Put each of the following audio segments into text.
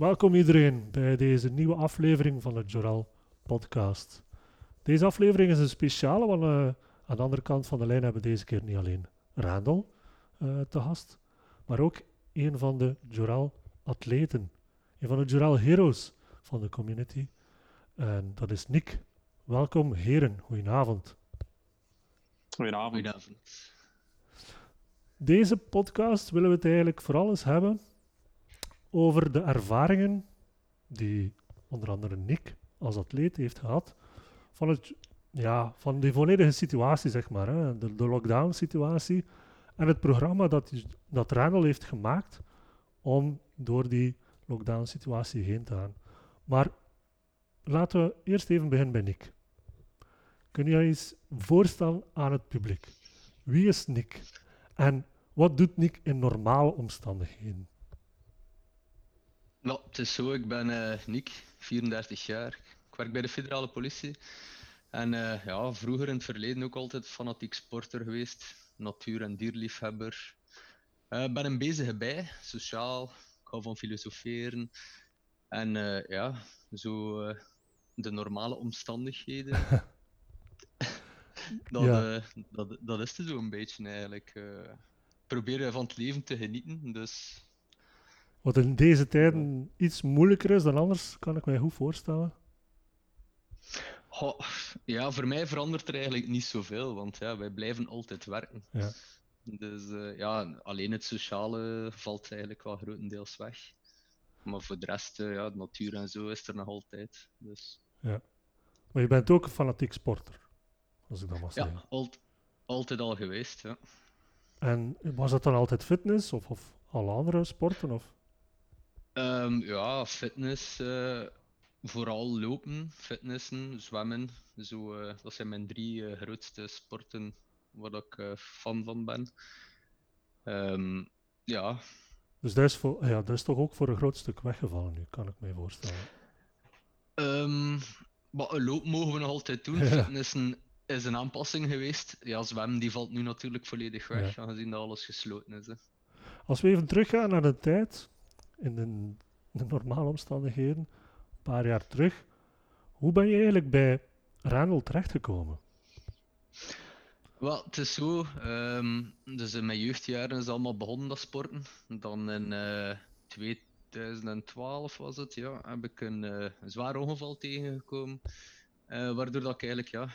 Welkom iedereen bij deze nieuwe aflevering van de Joral podcast. Deze aflevering is een speciale, want uh, aan de andere kant van de lijn hebben we deze keer niet alleen Randall uh, te gast, maar ook een van de Joral atleten, een van de Joral heroes van de community. En dat is Nick. Welkom heren, goedenavond. Goedenavond. Goedenavond. Deze podcast willen we het eigenlijk vooral eens hebben over de ervaringen die onder andere Nick als atleet heeft gehad van, het, ja, van die volledige situatie, zeg maar. Hè, de, lockdown-situatie en het programma dat, dat Randall heeft gemaakt om door die lockdown-situatie heen te gaan. Maar laten we eerst even beginnen bij Nick. Kun je je eens voorstellen aan het publiek? Wie is Nick? En wat doet Nick in normale omstandigheden? Nou, het is zo, ik ben uh, Nick, 34 jaar. Ik werk bij de federale politie. En uh, ja, vroeger in het verleden ook altijd fanatiek sporter geweest. Natuur- en dierliefhebber. Uh, ben een bezige bij, sociaal. Ik hou van filosoferen. En ja, zo de normale omstandigheden. dat, ja. dat, dat is het zo een beetje eigenlijk. proberen van het leven te genieten, dus wat in deze tijden iets moeilijker is dan anders, kan ik mij goed voorstellen. ja, voor mij verandert er eigenlijk niet zoveel, want ja, wij blijven altijd werken. Ja. Dus uh, ja, alleen het sociale valt eigenlijk wel grotendeels weg. Maar voor de rest, uh, ja, de natuur en zo is er nog altijd. Dus. Ja. Maar je bent ook een fanatiek sporter, als ik dat mag zeggen. Ja, al altijd al geweest, ja. En was dat dan altijd fitness of, of alle andere sporten? Of? Um, ja, fitness. Uh, vooral lopen, fitnessen, zwemmen. Zo, uh, dat zijn mijn drie uh, grootste sporten waar ik fan van ben. Um, ja. Dus dat is, voor, ja, dat is toch ook voor een groot stuk weggevallen nu, kan ik me voorstellen. Um, maar lopen mogen we nog altijd doen. Fitnessen is een aanpassing geweest. Ja, zwemmen die valt nu natuurlijk volledig weg, ja. aangezien dat alles gesloten is. Hè. Als we even teruggaan naar de tijd in de, normale omstandigheden, een paar jaar terug. Hoe ben je eigenlijk bij Randall terechtgekomen? Wel, het is zo. Um, dus in mijn jeugdjaren is allemaal begonnen dat sporten. Dan in uh, eh, 2012 was het, ja, heb ik een, uh, zwaar ongeval tegengekomen. Uh, waardoor dat ik eigenlijk ja,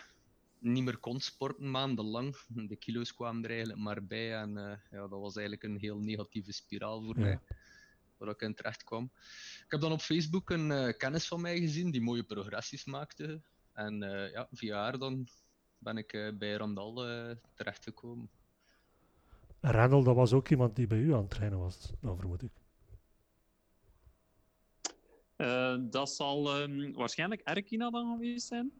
niet meer kon sporten maandenlang. De kilo's kwamen er eigenlijk maar bij en ja, dat was eigenlijk een heel negatieve spiraal voor mij waar ik in terecht kwam. Ik heb dan op Facebook een uh, kennis van mij gezien die mooie progressies maakte. En uh, ja, via haar dan ben ik uh, bij Randal terechtgekomen. Randall, dat was ook iemand die bij u aan het trainen was, dan vermoed ik. dat zal um, waarschijnlijk Erkina dan geweest zijn.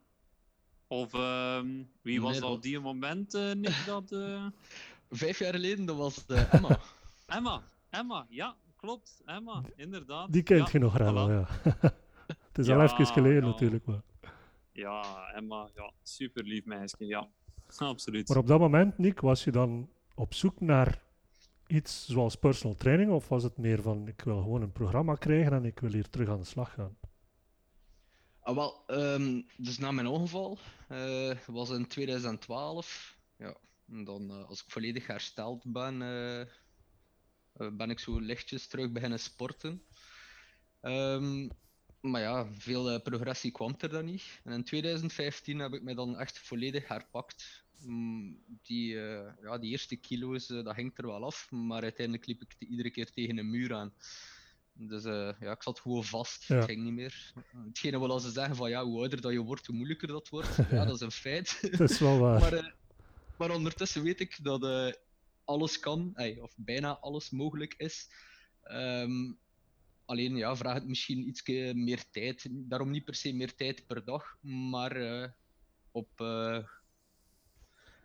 Of ehm, wie was nee, dat op die moment, Nick? Dat, Vijf jaar geleden, dat was Emma. Emma, Emma, ja, klopt, Emma, inderdaad. Die kent je nog, Randall, ja. het is al even geleden natuurlijk, maar... Ja, Emma, ja, super lief meisje, ja. Absoluut. Maar op dat moment, Nick, was je dan op zoek naar iets zoals personal training, of was het meer van, ik wil gewoon een programma krijgen en ik wil hier terug aan de slag gaan? Ah, wel, um, dus na mijn ongeval, uh, was in 2012, ja, en dan uh, als ik volledig hersteld ben, uh, eh, ben ik zo lichtjes terug beginnen sporten. Um, maar ja, veel uh, progressie kwam er dan niet. En in 2015 heb ik me dan echt volledig herpakt. Um, die, uh, ja, die eerste kilo's, uh, dat ging er wel af, maar uiteindelijk liep ik iedere keer tegen een muur aan. Dus ja, ik zat gewoon vast, ja. het ging niet meer. Hetgene als ze zeggen van ja, hoe ouder dat je wordt, hoe moeilijker dat wordt. Ja, dat is een feit. dat is wel waar. maar, maar ondertussen weet ik dat alles kan, of bijna alles mogelijk is. Um, alleen ja, vraagt het misschien iets meer tijd. Daarom niet per se meer tijd per dag, maar uh, op, uh,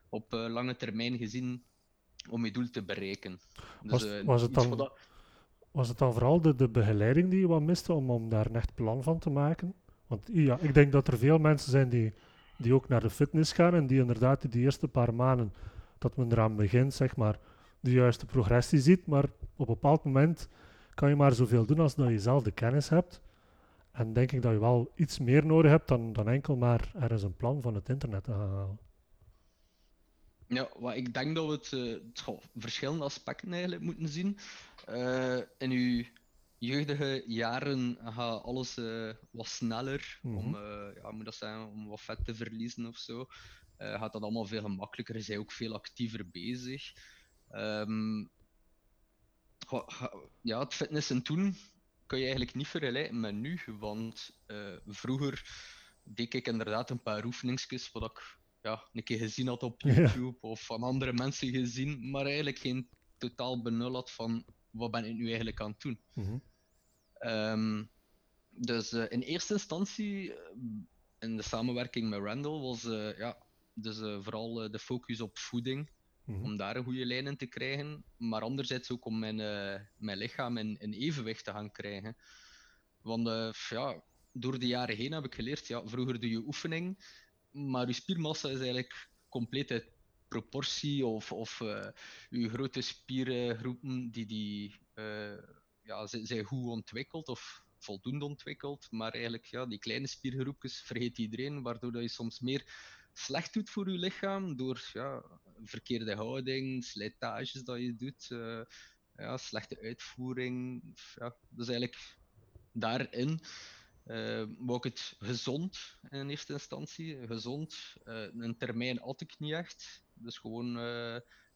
op uh, lange termijn gezien om je doel te bereiken. Dus, was, was, het dan, dat... was het dan vooral de, de begeleiding die je wat miste om, om daar een echt plan van te maken? Want ja, ik denk dat er veel mensen zijn die, die ook naar de fitness gaan en die inderdaad die eerste paar maanden dat men eraan begint, zeg maar, de juiste progressie ziet. Maar op een bepaald moment kan je maar zoveel doen als dat je zelf de kennis hebt. En denk ik dat je wel iets meer nodig hebt dan, dan enkel maar ergens een plan van het internet te gaan halen. Ja, wat ik denk dat we het, uh, verschillende aspecten eigenlijk moeten zien. Uh, in uw jeugdige jaren gaat alles uh, wat sneller, mm -hmm. om, ja, moet dat zijn, om wat vet te verliezen of zo. Gaat dat allemaal veel gemakkelijker, is hij ook veel actiever bezig. Um, ja, het fitnessen toen kan je eigenlijk niet vergelijken met nu, want vroeger deed ik inderdaad een paar oefeningsjes wat ik ja, een keer gezien had op YouTube of van andere mensen gezien, maar eigenlijk geen totaal benul had van wat ben ik nu eigenlijk aan het doen. Mm dus uh, in eerste instantie, eh, in de samenwerking met Randall, was uh, ja, dus, vooral de focus op voeding, mm -hmm. om daar een goede lijn in te krijgen, maar anderzijds ook om mijn, mijn lichaam in, in, evenwicht te gaan krijgen. Want ja, door de jaren heen heb ik geleerd, ja, vroeger doe je oefening, maar uw spiermassa is eigenlijk compleet uit proportie of, of uh, uw grote spiergroepen die, die uh, ja, zijn goed ontwikkeld of voldoende ontwikkeld, maar eigenlijk ja, die kleine spiergroepjes vergeet iedereen, waardoor dat je soms meer slecht doet voor je lichaam door ja, verkeerde houding, slijtages dat je doet, uh, ja, slechte uitvoering. Ja, dus eigenlijk daarin uh, wou ik het gezond in eerste instantie. Gezond. Uh, een termijn had ik niet echt. Dus gewoon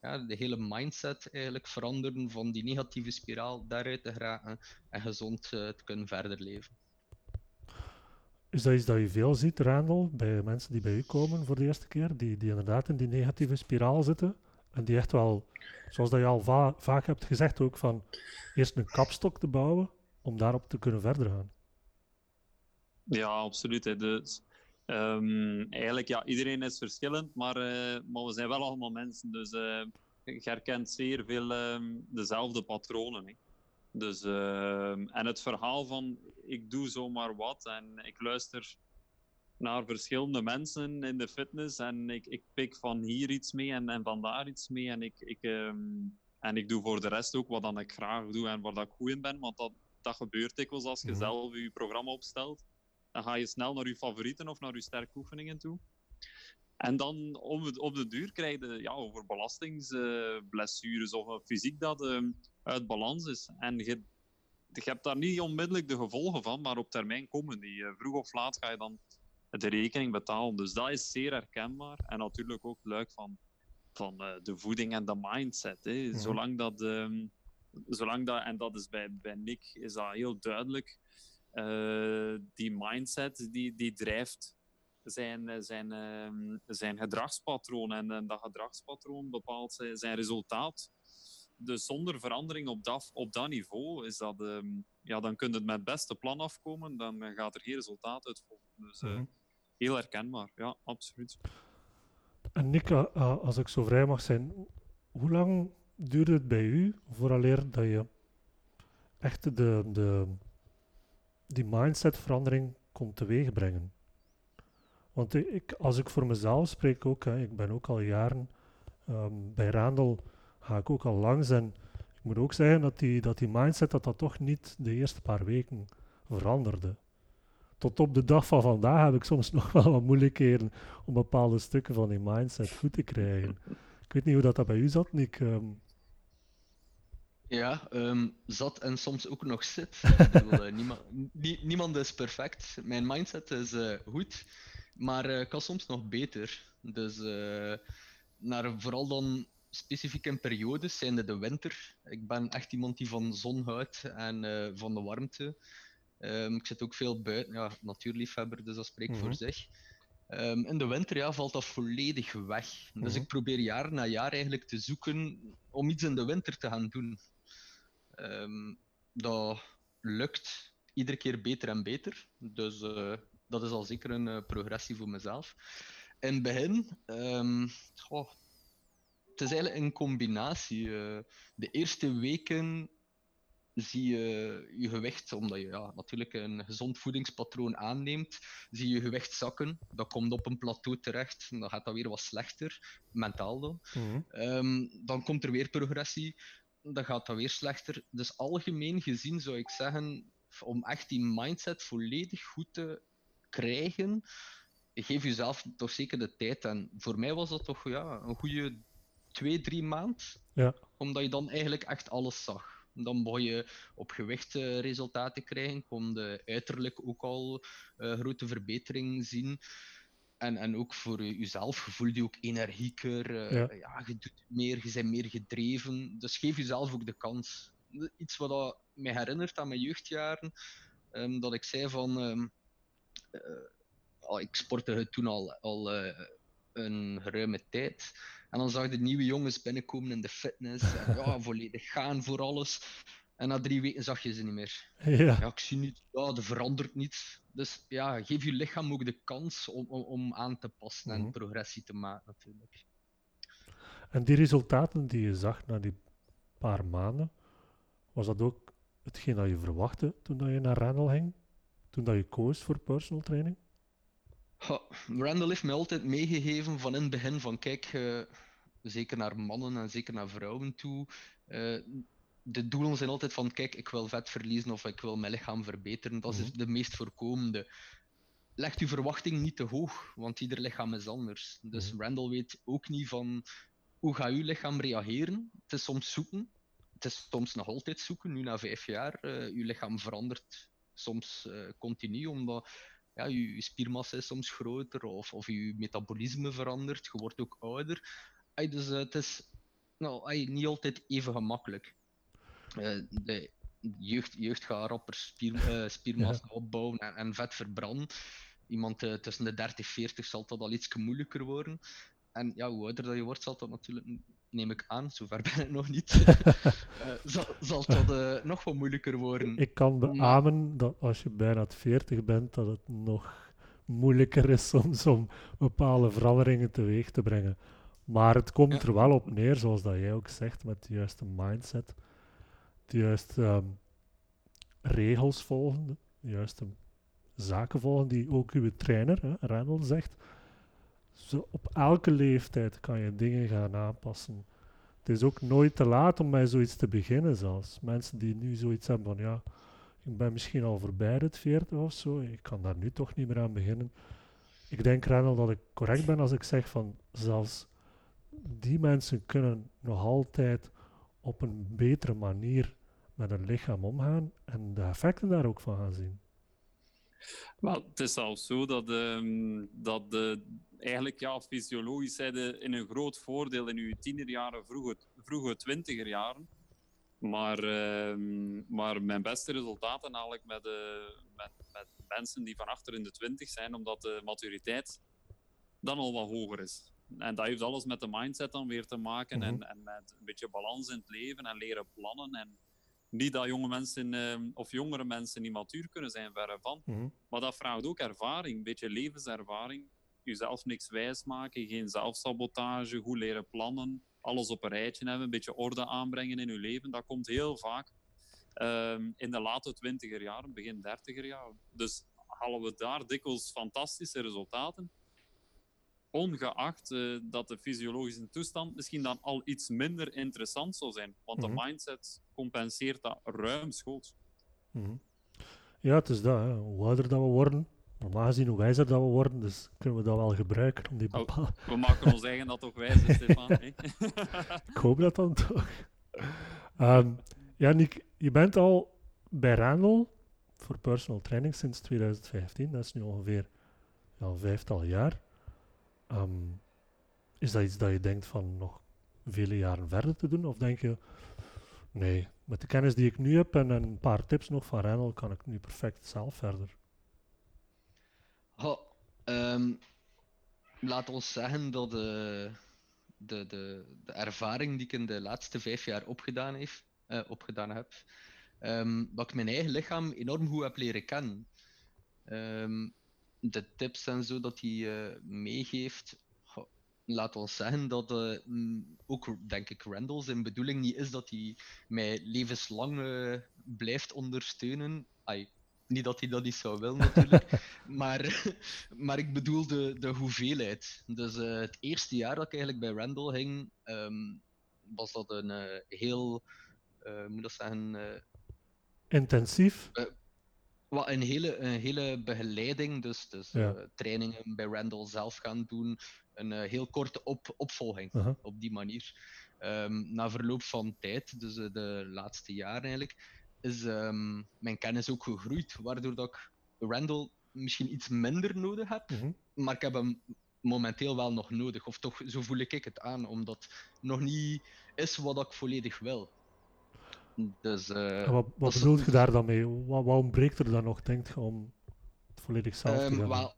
ja, de hele mindset eigenlijk veranderen van die negatieve spiraal daaruit te geraken en gezond te kunnen verder leven. Is dat iets dat je veel ziet, Randall, bij mensen die bij u komen voor de eerste keer, die, die inderdaad in die negatieve spiraal zitten en die echt wel, zoals dat je al va vaak hebt gezegd ook, van eerst een kapstok te bouwen om daarop te kunnen verder gaan? Ja, absoluut. Dus, eigenlijk, ja, iedereen is verschillend, maar, uh, maar we zijn wel allemaal mensen. Dus uh, herkent zeer veel um, dezelfde patronen. Hè. Dus, uh, en het verhaal van ik doe zomaar wat en ik luister naar verschillende mensen in de fitness en ik, ik pik van hier iets mee en, en van daar iets mee en ik, ik, um, en ik doe voor de rest ook wat dan ik graag doe en waar dat ik goed in ben, want dat, dat gebeurt dikwijls als je mm -hmm. zelf je programma opstelt dan ga je snel naar je favorieten of naar je sterke oefeningen toe. En dan op de, op de duur krijg je ja, over belastingsblessures uh, of fysiek dat uh, uit balans is. En je, je hebt daar niet onmiddellijk de gevolgen van, maar op termijn komen die. Uh, vroeg of laat ga je dan de rekening betalen. Dus dat is zeer herkenbaar. En natuurlijk ook leuk van, van uh, de voeding en de mindset. Hè. Ja. Zolang dat, um, zolang dat, en dat is bij, bij Nick is dat heel duidelijk uh, die mindset die, die drijft zijn, zijn, uh, zijn gedragspatroon. En, en, dat gedragspatroon bepaalt zijn, zijn, resultaat. Dus zonder verandering op dat, op dat niveau is dat, um, ja, dan kun je het met het beste plan afkomen, dan gaat er geen resultaat uit volgen. Dus uh, mm -hmm. heel herkenbaar, ja, absoluut. En Nick, als ik zo vrij mag zijn, hoe lang duurde het bij u vooraleer dat je echt de, de, die mindsetverandering komt teweeg brengen. Want ik, als ik voor mezelf spreek ook, hè, ik ben ook al jaren um, bij Randall, ga ik ook al langs en ik moet ook zeggen dat die, dat die mindset dat dat toch niet de eerste paar weken veranderde. Tot op de dag van vandaag heb ik soms nog wel wat moeilijkheden om bepaalde stukken van die mindset goed te krijgen. Ik weet niet hoe dat, dat bij u zat, Nick. Um, ja, um, zat en soms ook nog zit. bedoel, uh, niemand, nie, niemand is perfect. Mijn mindset is uh, goed, maar uh, kan soms nog beter. Dus naar vooral dan specifiek in periodes, zijn de winter. Ik ben echt iemand die van zon houdt en van de warmte. Um, ik zit ook veel buiten, ja, natuurliefhebber, dus dat spreekt mm -hmm. voor zich. Um, in de winter ja, valt dat volledig weg. Dus mm -hmm. ik probeer jaar na jaar eigenlijk te zoeken om iets in de winter te gaan doen. Um, dat lukt iedere keer beter en beter. Dus uh, dat is al zeker een uh, progressie voor mezelf. In het begin, um, goh, het is eigenlijk een combinatie. Uh, de eerste weken zie je je gewicht, omdat je ja, natuurlijk een gezond voedingspatroon aanneemt, zie je gewicht zakken. Dat komt op een plateau terecht, dan gaat dat weer wat slechter, mentaal dan. Mm -hmm. um, dan komt er weer progressie dan gaat dat weer slechter. Dus algemeen gezien zou ik zeggen, om echt die mindset volledig goed te krijgen, geef jezelf toch zeker de tijd. En voor mij was dat toch ja, een goede twee, drie maand. Ja. Omdat je dan eigenlijk echt alles zag. Dan begon je op gewicht eh, resultaten krijgen, kon de uiterlijk ook al uh, grote verbetering zien. En, en ook voor jezelf, voel je ook energieker, uh, ja. ja. je doet meer, je bent meer gedreven. Dus geef jezelf ook de kans. Iets wat dat mij herinnert aan mijn jeugdjaren, um, dat ik zei van, um, ik sportte toen al, al een geruime tijd. En dan zag je de nieuwe jongens binnenkomen in de fitness. En ja, volledig gaan voor alles. En na drie weken zag je ze niet meer. Ja, ja ik zie niet, ja, er verandert niets. Dus ja, geef je lichaam ook de kans om, om, om aan te passen en Mhm. progressie te maken, natuurlijk. En die resultaten die je zag na die paar maanden, was dat ook hetgeen dat je verwachtte toen dat je naar Randall ging? Toen dat je koos voor personal training? Ha, Randall heeft mij altijd meegegeven van in het begin van kijk, eh, zeker naar mannen en zeker naar vrouwen toe. eh, de doelen zijn altijd van kijk, ik wil vet verliezen of ik wil mijn lichaam verbeteren. Dat is Mhm. de meest voorkomende. Leg uw verwachting niet te hoog, want ieder lichaam is anders. Dus Mhm. Randall weet ook niet van hoe gaat uw lichaam reageren. Het is soms zoeken. Het is soms nog altijd zoeken, nu na vijf jaar. eh uw lichaam verandert soms continu, omdat ja, je, je spiermassa is soms groter of, of je metabolisme verandert. Je wordt ook ouder. Ay, dus eh, het is nou, ay, niet altijd even gemakkelijk. Eh, de jeugd, jeugd gaat rapper spier, eh, spiermassa opbouwen en, en vet verbranden. Iemand tussen de 30 en 40 zal dat al iets moeilijker worden. En ja, hoe ouder dat je wordt, zal dat natuurlijk, neem ik aan, zover ben ik nog niet, eh, zal, zal dat eh, nog wat moeilijker worden. Ik kan beamen dat als je bijna 40 bent, dat het nog moeilijker is soms om bepaalde veranderingen teweeg te brengen. Maar het komt Ja. er wel op neer, zoals dat jij ook zegt, met de juiste mindset, de juiste ehm, regels volgen, de juiste zaken volgen die ook uw trainer, hè, Randall, zegt. Zo op elke leeftijd kan je dingen gaan aanpassen. Het is ook nooit te laat om met zoiets te beginnen zelfs. Mensen die nu zoiets hebben van ja, ik ben misschien al voorbij het 40 of zo, ik kan daar nu toch niet meer aan beginnen. Ik denk Randall dat ik correct ben als ik zeg van zelfs die mensen kunnen nog altijd op een betere manier met hun lichaam omgaan en de effecten daar ook van gaan zien. Wel, het is zelfs zo dat, ehm, dat de, eigenlijk ja, fysiologisch zijn de in een groot voordeel in uw tienerjaren, vroege, vroege twintigerjaren. Maar, ehm, maar mijn beste resultaten haal ik met, met, met mensen die van achter in de twintig zijn, omdat de maturiteit dan al wat hoger is. En dat heeft alles met de mindset dan weer te maken Mhm. en, en met een beetje balans in het leven en leren plannen. En niet dat jonge mensen ehm, of jongere mensen niet matuur kunnen zijn, verre van. Mhm. Maar dat vraagt ook ervaring, een beetje levenservaring. Jezelf niks wijs maken, geen zelfsabotage, goed leren plannen, alles op een rijtje hebben, een beetje orde aanbrengen in je leven. Dat komt heel vaak ehm, in de late twintiger jaren, begin dertiger jaren. Dus halen we daar dikwijls fantastische resultaten. Ongeacht eh, dat de fysiologische toestand misschien dan al iets minder interessant zou zijn. Want Mhm. de mindset compenseert dat ruimschoots. Mhm. Ja, het is dat. Hè. Hoe ouder dat we worden, normaal gezien hoe wijzer dat we worden, dus kunnen we dat wel gebruiken om die Oh. bepaalde... We maken ons eigen dat toch wijs, Stefan. hè? Ik hoop dat dan toch. Ehm, ja, Nick, je bent al bij Randall voor personal training sinds 2015. Dat is nu ongeveer ja, een vijftal jaar. Ehm, is dat iets dat je denkt van nog vele jaren verder te doen? Of denk je, nee, met de kennis die ik nu heb en een paar tips nog van Randall kan ik nu perfect zelf verder? Ha, ehm, laat ons zeggen dat de, de, de, de ervaring die ik in de laatste vijf jaar opgedaan, heeft, eh, opgedaan heb, ehm, dat ik mijn eigen lichaam enorm goed heb leren kennen. De tips en zo dat hij eh, meegeeft, laat ons zeggen dat eh, mm, ook, denk ik, Randall zijn bedoeling niet is dat hij mij levenslang blijft ondersteunen. Ai, niet dat hij dat niet zou willen, natuurlijk. maar, maar ik bedoel de, de hoeveelheid. Dus eh, het eerste jaar dat ik eigenlijk bij Randall ging, ehm, was dat een heel uh, moet dat zeggen, intensief? Wat een hele, een hele begeleiding, dus, dus ja. trainingen bij Randall zelf gaan doen, een heel korte op, opvolging -huh. op die manier. Um, na verloop van tijd, dus de laatste jaren eigenlijk, is um, mijn kennis ook gegroeid, waardoor dat ik Randall misschien iets minder nodig heb, -hmm. maar ik heb hem momenteel wel nog nodig. Of toch, zo voel ik het aan, omdat het nog niet is wat ik volledig wil. Dus, uh, wat wat bedoel je daar dan mee? Wat, wat ontbreekt er dan nog, denk je, om het volledig zelf um, te gaan well,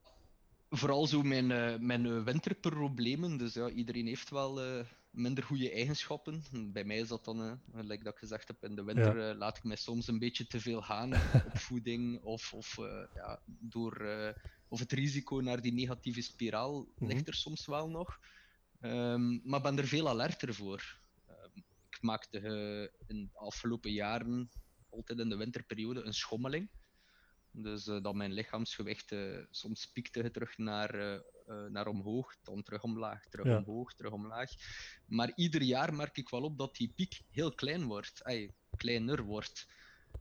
Vooral zo mijn, uh, mijn winterproblemen. Dus ja, iedereen heeft wel uh, minder goede eigenschappen. Bij mij is dat dan, like dat ik gezegd heb, in de winter ja. laat ik mij soms een beetje te veel gaan op voeding of, of, ja, door, of het risico naar die negatieve spiraal mm -hmm. ligt er soms wel nog. Um, maar ben er veel alerter voor. Ik maakte in de afgelopen jaren altijd in de winterperiode een schommeling. Dus uh, dat mijn lichaamsgewicht uh, soms piekte terug naar, uh, naar omhoog, dan terug omlaag, terug Ja. omhoog, terug omlaag. Maar ieder jaar merk ik wel op dat die piek heel klein wordt, ay, kleiner wordt.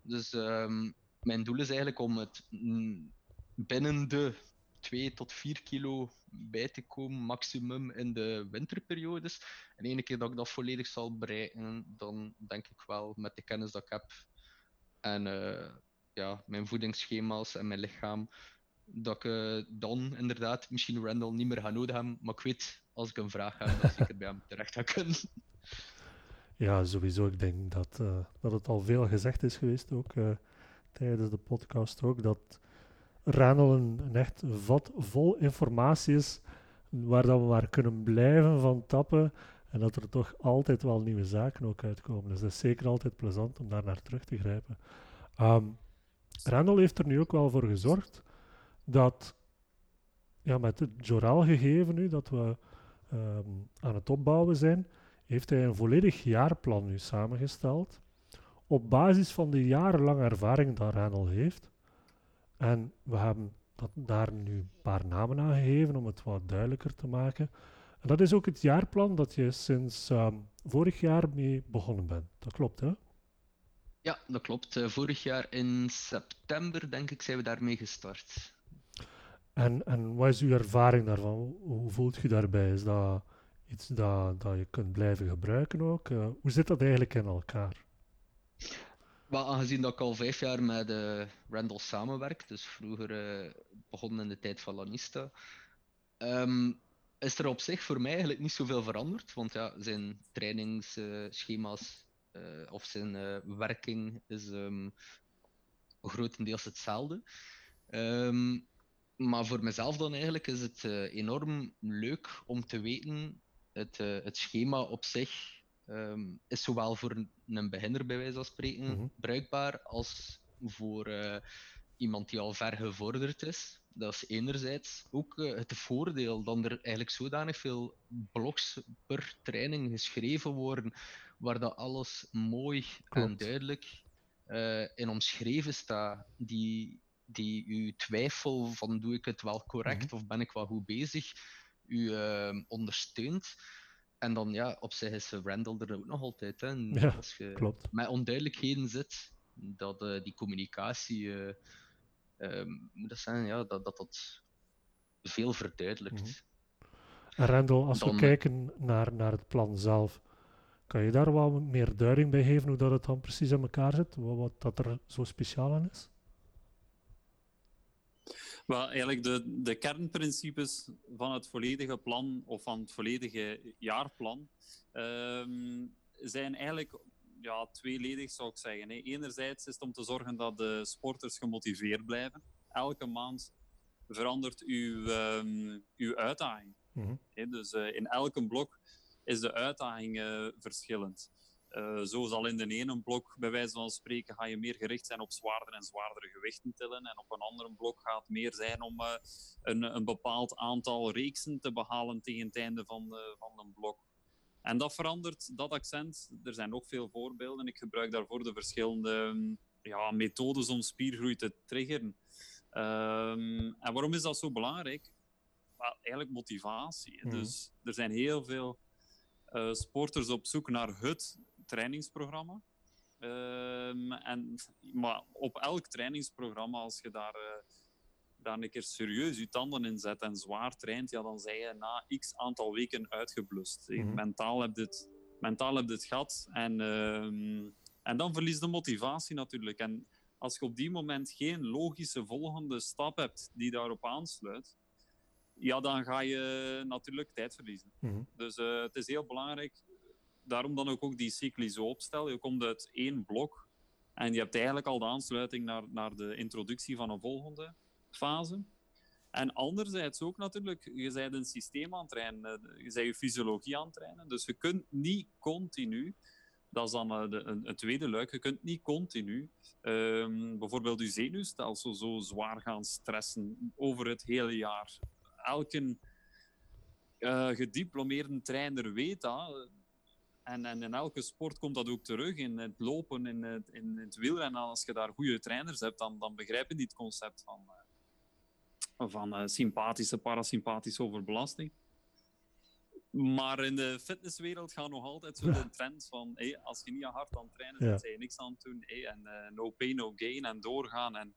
Dus ehm, mijn doel is eigenlijk om het binnen de 2 tot 4 kilo bij te komen, maximum in de winterperiodes. En ene keer dat ik dat volledig zal bereiken, dan denk ik wel met de kennis dat ik heb en uh, ja, mijn voedingsschema's en mijn lichaam, dat ik uh, dan inderdaad misschien Randall niet meer ga nodig hebben. Maar ik weet, als ik een vraag heb, dat ik er bij hem terecht ga kunnen. Ja, sowieso. Ik denk dat, uh, dat het al veel gezegd is geweest, ook tijdens de podcast ook, dat Randall een, echt vat vol informatie is, waar dat we maar kunnen blijven van tappen. En dat er toch altijd wel nieuwe zaken ook uitkomen. Dus dat is zeker altijd plezant om daar naar terug te grijpen. Um, Randall heeft er nu ook wel voor gezorgd dat, ja, met het Joral gegeven nu, dat we um, aan het opbouwen zijn, heeft hij een volledig jaarplan nu samengesteld. Op basis van de jarenlange ervaring dat Randall heeft. En we hebben dat, daar nu een paar namen aan gegeven om het wat duidelijker te maken. En dat is ook het jaarplan dat je sinds um, vorig jaar mee begonnen bent. Dat klopt, hè? Ja, dat klopt. Uh, vorig jaar in september, denk ik, zijn we daarmee gestart. En, en wat is uw ervaring daarvan? Hoe voelt je daarbij? Is dat iets dat, dat je kunt blijven gebruiken ook? Uh, hoe zit dat eigenlijk in elkaar? Aangezien dat ik al vijf jaar met uh, Randall samenwerk, dus vroeger uh, begonnen in de tijd van Lanista, um, is er op zich voor mij eigenlijk niet zoveel veranderd. Want ja, zijn trainingsschema's uh, of zijn werking is um, grotendeels hetzelfde. Um, maar voor mezelf dan eigenlijk is het enorm leuk om te weten, het, het schema op zich Um, is zowel voor een, een beginner bij wijze van spreken Mhm. bruikbaar als voor uh, iemand die al ver gevorderd is. Dat is enerzijds ook uh, het voordeel dat er eigenlijk zodanig veel blogs per training geschreven worden, waar dat alles mooi Klopt. en duidelijk uh, in omschreven staat, die, die uw twijfel van doe ik het wel correct Mhm. of ben ik wel goed bezig, u ondersteunt. En dan ja, op zich is Randall er ook nog altijd. Hè. Ja, als je Klopt. met onduidelijkheden zit, dat uh, die communicatie, uh, um, moet dat zijn, ja, dat, dat dat veel verduidelijkt. Mhm. En Randall, als Dan- we kijken naar, naar het plan zelf, kan je daar wat meer duiding bij geven hoe dat het dan precies in elkaar zit? Wat, wat dat er zo speciaal aan is? Wel, eigenlijk de, de kernprincipes van het volledige plan of van het volledige jaarplan ehm, zijn eigenlijk ja, tweeledig, zou ik zeggen. Hè. Enerzijds is het om te zorgen dat de sporters gemotiveerd blijven. Elke maand verandert uw, ehm, uw uitdaging. Mhm. Dus eh, in elke blok is de uitdaging eh, verschillend. Uh, zo zal in de ene blok, bij wijze van spreken, ga je meer gericht zijn op zwaardere en zwaardere gewichten tillen. En op een andere blok gaat het meer zijn om uh, een, een, bepaald aantal reeksen te behalen tegen het einde van, de, van een blok. En dat verandert, dat accent. Er zijn nog veel voorbeelden. Ik gebruik daarvoor de verschillende ja, methodes om spiergroei te triggeren. Um, en waarom is dat zo belangrijk? Well, eigenlijk motivatie. Mhm. Dus er zijn heel veel uh, sporters op zoek naar het trainingsprogramma. Ehm, en, maar op elk trainingsprogramma, als je daar, uh, daar een keer serieus je tanden in zet en zwaar traint, ja, dan zijn je na x aantal weken uitgeblust. Mm Mentaal heb je het, mentaal heb je het gehad en, uh, en dan verlies de motivatie natuurlijk. En als je op die moment geen logische volgende stap hebt die daarop aansluit, ja, dan ga je natuurlijk tijd verliezen. Mm Dus uh, het is heel belangrijk daarom dan ook, ook die cycli zo opstellen. Je komt uit één blok en je hebt eigenlijk al de aansluiting naar, naar de introductie van een volgende fase. En anderzijds ook natuurlijk, je bent een systeem aan het eh, je bent je fysiologie aan het. Dus je kunt niet continu, dat is dan eh, een, een, tweede luik, je kunt niet continu um, bijvoorbeeld je zenuwstelsel zo zwaar gaan stressen over het hele jaar. Elke uh, gediplomeerde trainer weet dat. En, en, in elke sport komt dat ook terug. In het lopen, in het, in het wielrennen. Als je daar goede trainers hebt, dan, dan begrijpen die het concept van, uh, van uh, sympathische, parasympathische overbelasting. Maar in de fitnesswereld gaan nog altijd zo de trends van hey, als je niet hard aan het trainen bent, ja. je niks aan het doen. Hey, en uh, no pain, no gain en doorgaan. En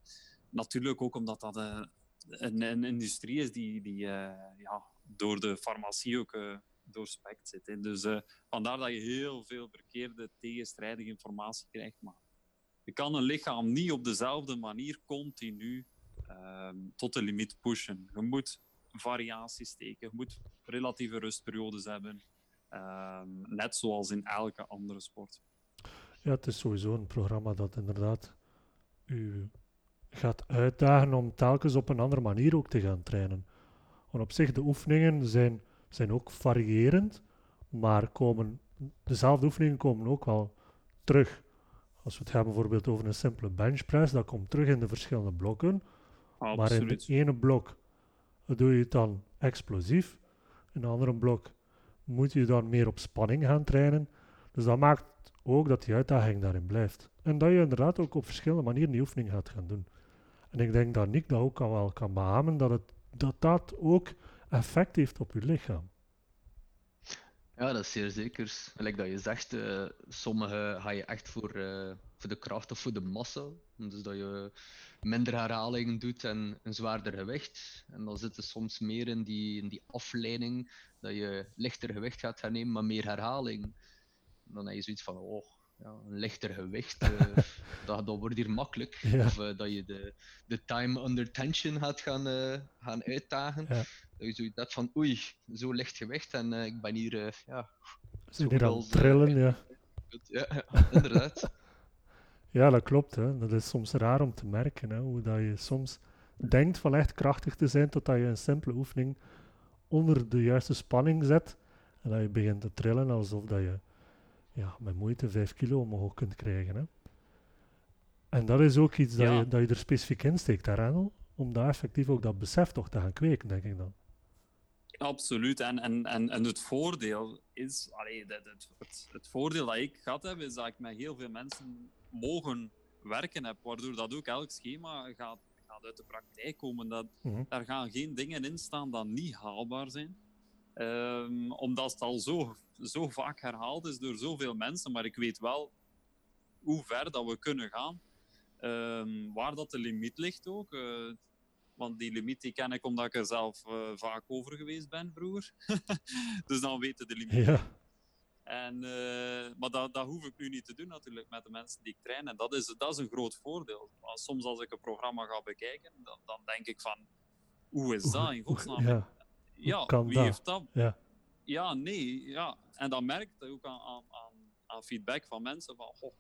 natuurlijk ook omdat dat een, een, industrie is die, die ja, door de farmacie ook doorspekt zit. Hè. Dus uh, vandaar dat je heel veel verkeerde, tegenstrijdige informatie krijgt. Maar je kan een lichaam niet op dezelfde manier continu uh, tot de limiet pushen. Je moet variaties steken, je moet relatieve rustperiodes hebben. Uh, net zoals in elke andere sport. Ja, het is sowieso een programma dat inderdaad u gaat uitdagen om telkens op een andere manier ook te gaan trainen. Want op zich, de oefeningen zijn zijn ook variërend, maar komen, dezelfde oefeningen komen ook wel terug. Als we het hebben bijvoorbeeld over een simpele benchpress, dat komt terug in de verschillende blokken. Maar in het ene blok doe je het dan explosief, in een andere blok moet je dan meer op spanning gaan trainen. Dus dat maakt ook dat die uitdaging daarin blijft. En dat je inderdaad ook op verschillende manieren die oefening gaat gaan doen. En ik denk dat Nick dat ook al wel kan beamen, dat het, dat, dat ook effect heeft op je lichaam. Ja, dat is zeer zeker. Gelijk dat je zegt, uh, sommige ga je echt voor, uh, voor de kracht of voor de massa. Dus dat je minder herhalingen doet en een zwaarder gewicht. En dan zit er soms meer in die, in die afleiding, dat je lichter gewicht gaat hernemen, maar meer herhaling. dan heb je zoiets van, oh, ja, een lichter gewicht, uh, dat, dat wordt hier makkelijk. Of dat je de, de time under tension gaat gaan, gaan uitdagen. Ja dat je zoiets hebt van oei, zo licht gewicht en uh, ik ben hier, uh, ja... Aan het trillen, ja. Ja, inderdaad. ja, dat klopt. Hè. Dat is soms raar om te merken, hè, hoe dat je soms denkt van echt krachtig te zijn, totdat je een simpele oefening onder de juiste spanning zet en dat je begint te trillen alsof dat je ja, met moeite 5 kilo omhoog kunt krijgen. Hè. En dat is ook iets dat, je, dat je er specifiek in steekt, hè, om daar effectief ook dat besef toch te gaan kweken, denk ik dan. Absoluut. En, en, en, en het voordeel is, allee, het, het, het, voordeel dat ik gehad heb, is dat ik met heel veel mensen mogen werken heb, waardoor dat ook elk schema gaat, gaat uit de praktijk komen. Dat, mm Daar gaan geen dingen in staan die niet haalbaar zijn. Um, omdat het al zo, zo vaak herhaald is door zoveel mensen, maar ik weet wel hoe ver dat we kunnen gaan. Um, waar dat de limiet ligt ook. Uh, want die limiet die ken ik omdat ik er zelf uh, vaak over geweest ben vroeger. dus dan weten de limiet. Ja. En, uh, maar dat, dat hoef ik nu niet te doen natuurlijk met de mensen die ik train. En dat is, dat is een groot voordeel. Maar soms als ik een programma ga bekijken, dan, dan denk ik van... Hoe is dat in godsnaam? Ja, ja wie dat? heeft dat? Ja. ja, nee. Ja. En dan merk ik ook aan, aan, aan feedback van mensen van... Goh,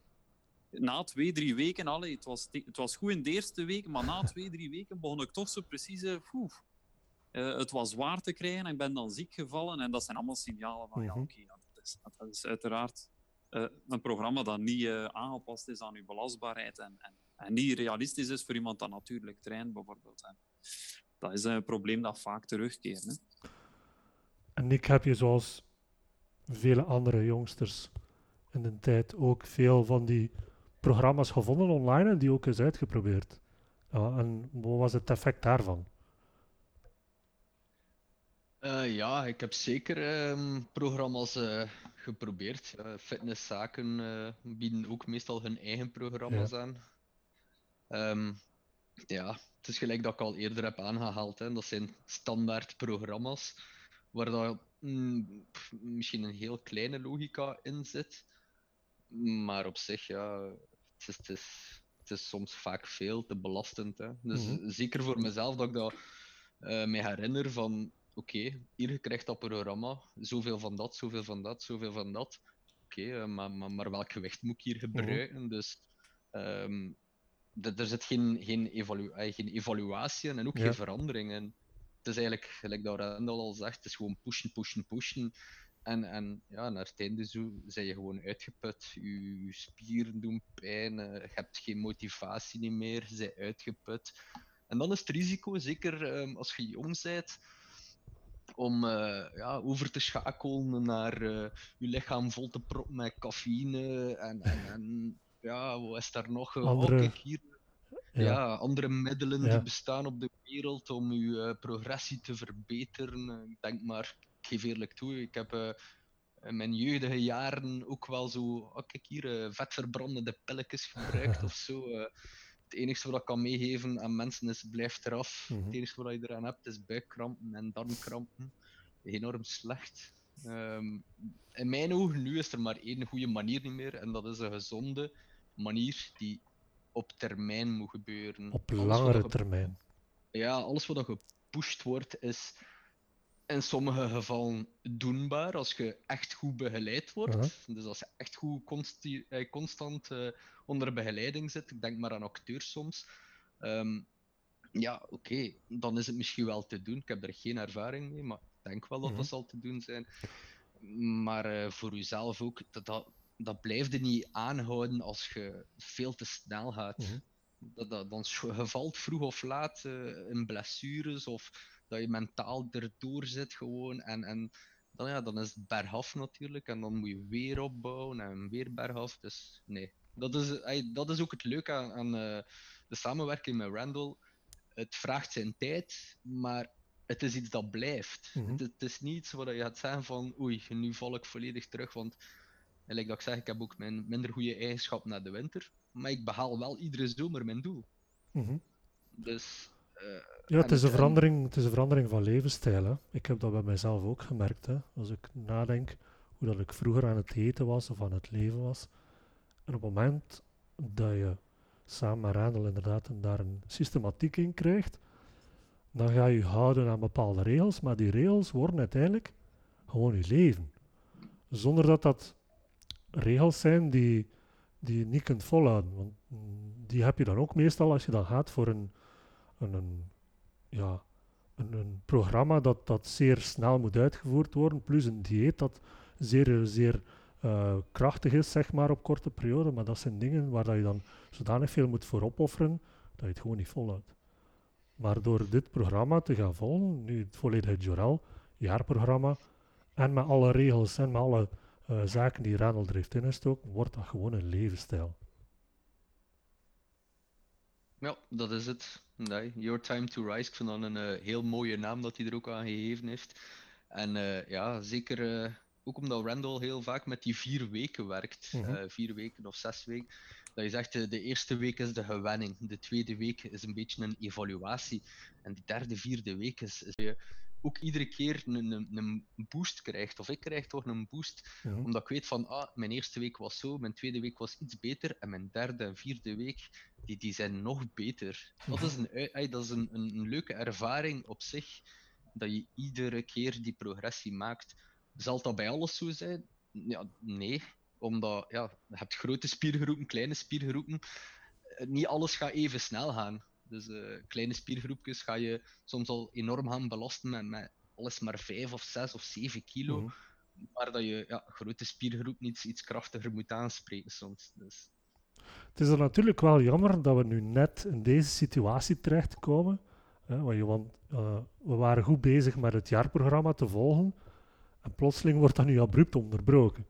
na twee, drie weken, allee, het, was het was goed in de eerste week, maar na twee, drie weken begon ik toch zo precies... Uh, het was zwaar te krijgen en ik ben dan ziek gevallen. En dat zijn allemaal signalen van, ja, mhm. oké, dat, is, dat is uiteraard uh, een programma dat niet uh, aangepast is aan uw belastbaarheid en, en, en, niet realistisch is voor iemand dat natuurlijk traint, bijvoorbeeld. En dat is een probleem dat vaak terugkeert. Hè. En ik heb je zoals vele andere jongsters in de tijd ook veel van die programma's gevonden online en die ook eens uitgeprobeerd. Ja, en wat was het effect daarvan? Uh, ja, ik heb zeker um, programma's uh, geprobeerd. fitnesszaken uh, bieden ook meestal hun eigen programma's aan. Ehm, ja, het is gelijk dat ik al eerder heb aangehaald. Hè. Dat zijn standaard programma's waar dat, mm, misschien een heel kleine logica in zit. Maar op zich, ja, het is, het is, het is soms vaak veel te belastend. Hè. Dus mhm. zeker voor mezelf dat ik dat uh, me herinner van oké, hier krijgt dat programma, zoveel van dat, zoveel van dat, zoveel van dat. Oké, eh, maar, maar, maar, welk gewicht moet ik hier mhm. gebruiken? Dus um, er zit geen, geen, evalu eh, geen evaluatie en ook geen verandering in. Het is eigenlijk, gelijk dat Randall al zegt, het is gewoon pushen, pushen, pushen. En, en ja, naar het einde zo zijn je gewoon uitgeput. Je spieren doen pijn, eh, je hebt geen motivatie niet meer, je bent uitgeput. En dan is het risico, zeker um, als je jong bent, om uh, ja, over te schakelen naar uh, je lichaam vol te proppen met cafeïne en, en, en ja, wat is daar nog? Andere, oh, hier, ja. andere middelen die bestaan op de wereld om je uh, progressie te verbeteren. Ik denk maar, geef eerlijk toe, ik heb in mijn jeugdige jaren ook wel zo, oh, kijk hier, vetverbrandende pilletjes gebruikt of zo het enige wat ik kan meegeven aan mensen is blijf eraf. Mm Het enige wat je eraan hebt is buikkrampen en darmkrampen. Enorm slecht. Um, in mijn ogen nu is er maar één goede manier niet meer en dat is een gezonde manier die op termijn moet gebeuren. Op langere termijn. Ja, alles wat gepusht wordt is in sommige gevallen doenbaar als je echt goed begeleid wordt. Dus als je echt goed eh, constant uh, onder begeleiding zit, ik denk maar aan acteurs soms. Um, ja, oké, dan is het misschien wel te doen. Ik heb er geen ervaring mee, maar ik denk wel dat dat mhm. zal te doen zijn. Maar uh, voor jezelf ook, dat, dat, dat blijft je niet aanhouden als je veel te snel gaat. Mm dat, dat, dan valt vroeg of laat in blessures of dat je mentaal erdoor zit gewoon. En, en dan, ja, dan is het bergaf natuurlijk. En dan moet je weer opbouwen en weer bergaf. Dus nee, dat is, dat is ook het leuke aan, aan uh, de samenwerking met Randall. Het vraagt zijn tijd, maar het is iets dat blijft. Mhm. het, het, is niet iets waar je gaat zeggen van oei, nu val ik volledig terug. Want, like dat ik zeg, ik heb ook mijn minder goede eigenschappen na de winter. Maar ik behaal wel iedere zomer mijn doel. Mhm. Dus uh, ja, het is, een verandering, het is een verandering van levensstijl. Hè. Ik heb dat bij mijzelf ook gemerkt. Hè. Als ik nadenk hoe dat ik vroeger aan het eten was of aan het leven was. En op het moment dat je samen met Randall inderdaad daar een systematiek in krijgt, dan ga je houden aan bepaalde regels, maar die regels worden uiteindelijk gewoon je leven. Zonder dat dat regels zijn die, die je niet kunt volhouden. Want die heb je dan ook meestal als je dan gaat voor een, een, een ja, een, programma dat, dat zeer snel moet uitgevoerd worden, plus een dieet dat zeer, zeer uh, krachtig is, zeg maar, op korte periode. Maar dat zijn dingen waar dat je dan zodanig veel moet voor opofferen, dat je het gewoon niet volhoudt. Maar door dit programma te gaan volgen, nu het volledige Jorel, jaarprogramma, en met alle regels en met alle uh, zaken die Randall er heeft ingestoken, wordt dat gewoon een levensstijl. Ja, dat is het. Nee, Your Time to Rise. Ik vind dat een uh, heel mooie naam dat hij er ook aan gegeven heeft. En uh, ja, zeker uh, ook omdat Randall heel vaak met die vier weken werkt. Mm -hmm. vier weken of zes weken. Dat je zegt, de eerste week is de gewenning. De tweede week is een beetje een evaluatie. En die derde, vierde week is, is je ook iedere keer een, een, een, boost krijgt. Of ik krijg toch een boost. Omdat ik weet van, ah, mijn eerste week was zo, mijn tweede week was iets beter. En mijn derde en vierde week, die, die zijn nog beter. Dat is, een, dat is een, een, leuke ervaring op zich. Dat je iedere keer die progressie maakt. Zal dat bij alles zo zijn? Ja, nee. Omdat ja, je hebt grote spiergroepen, kleine spiergroepen. Niet alles gaat even snel gaan. Dus uh, kleine spiergroepjes ga je soms al enorm gaan belasten met, met alles maar 5 of 6 of 7 kilo. Mm Maar dat je ja, grote spiergroep iets, iets krachtiger moet aanspreken soms. Dus. Het is er natuurlijk wel jammer dat we nu net in deze situatie terechtkomen. Hè, want, want uh, we waren goed bezig met het jaarprogramma te volgen. En plotseling wordt dat nu abrupt onderbroken.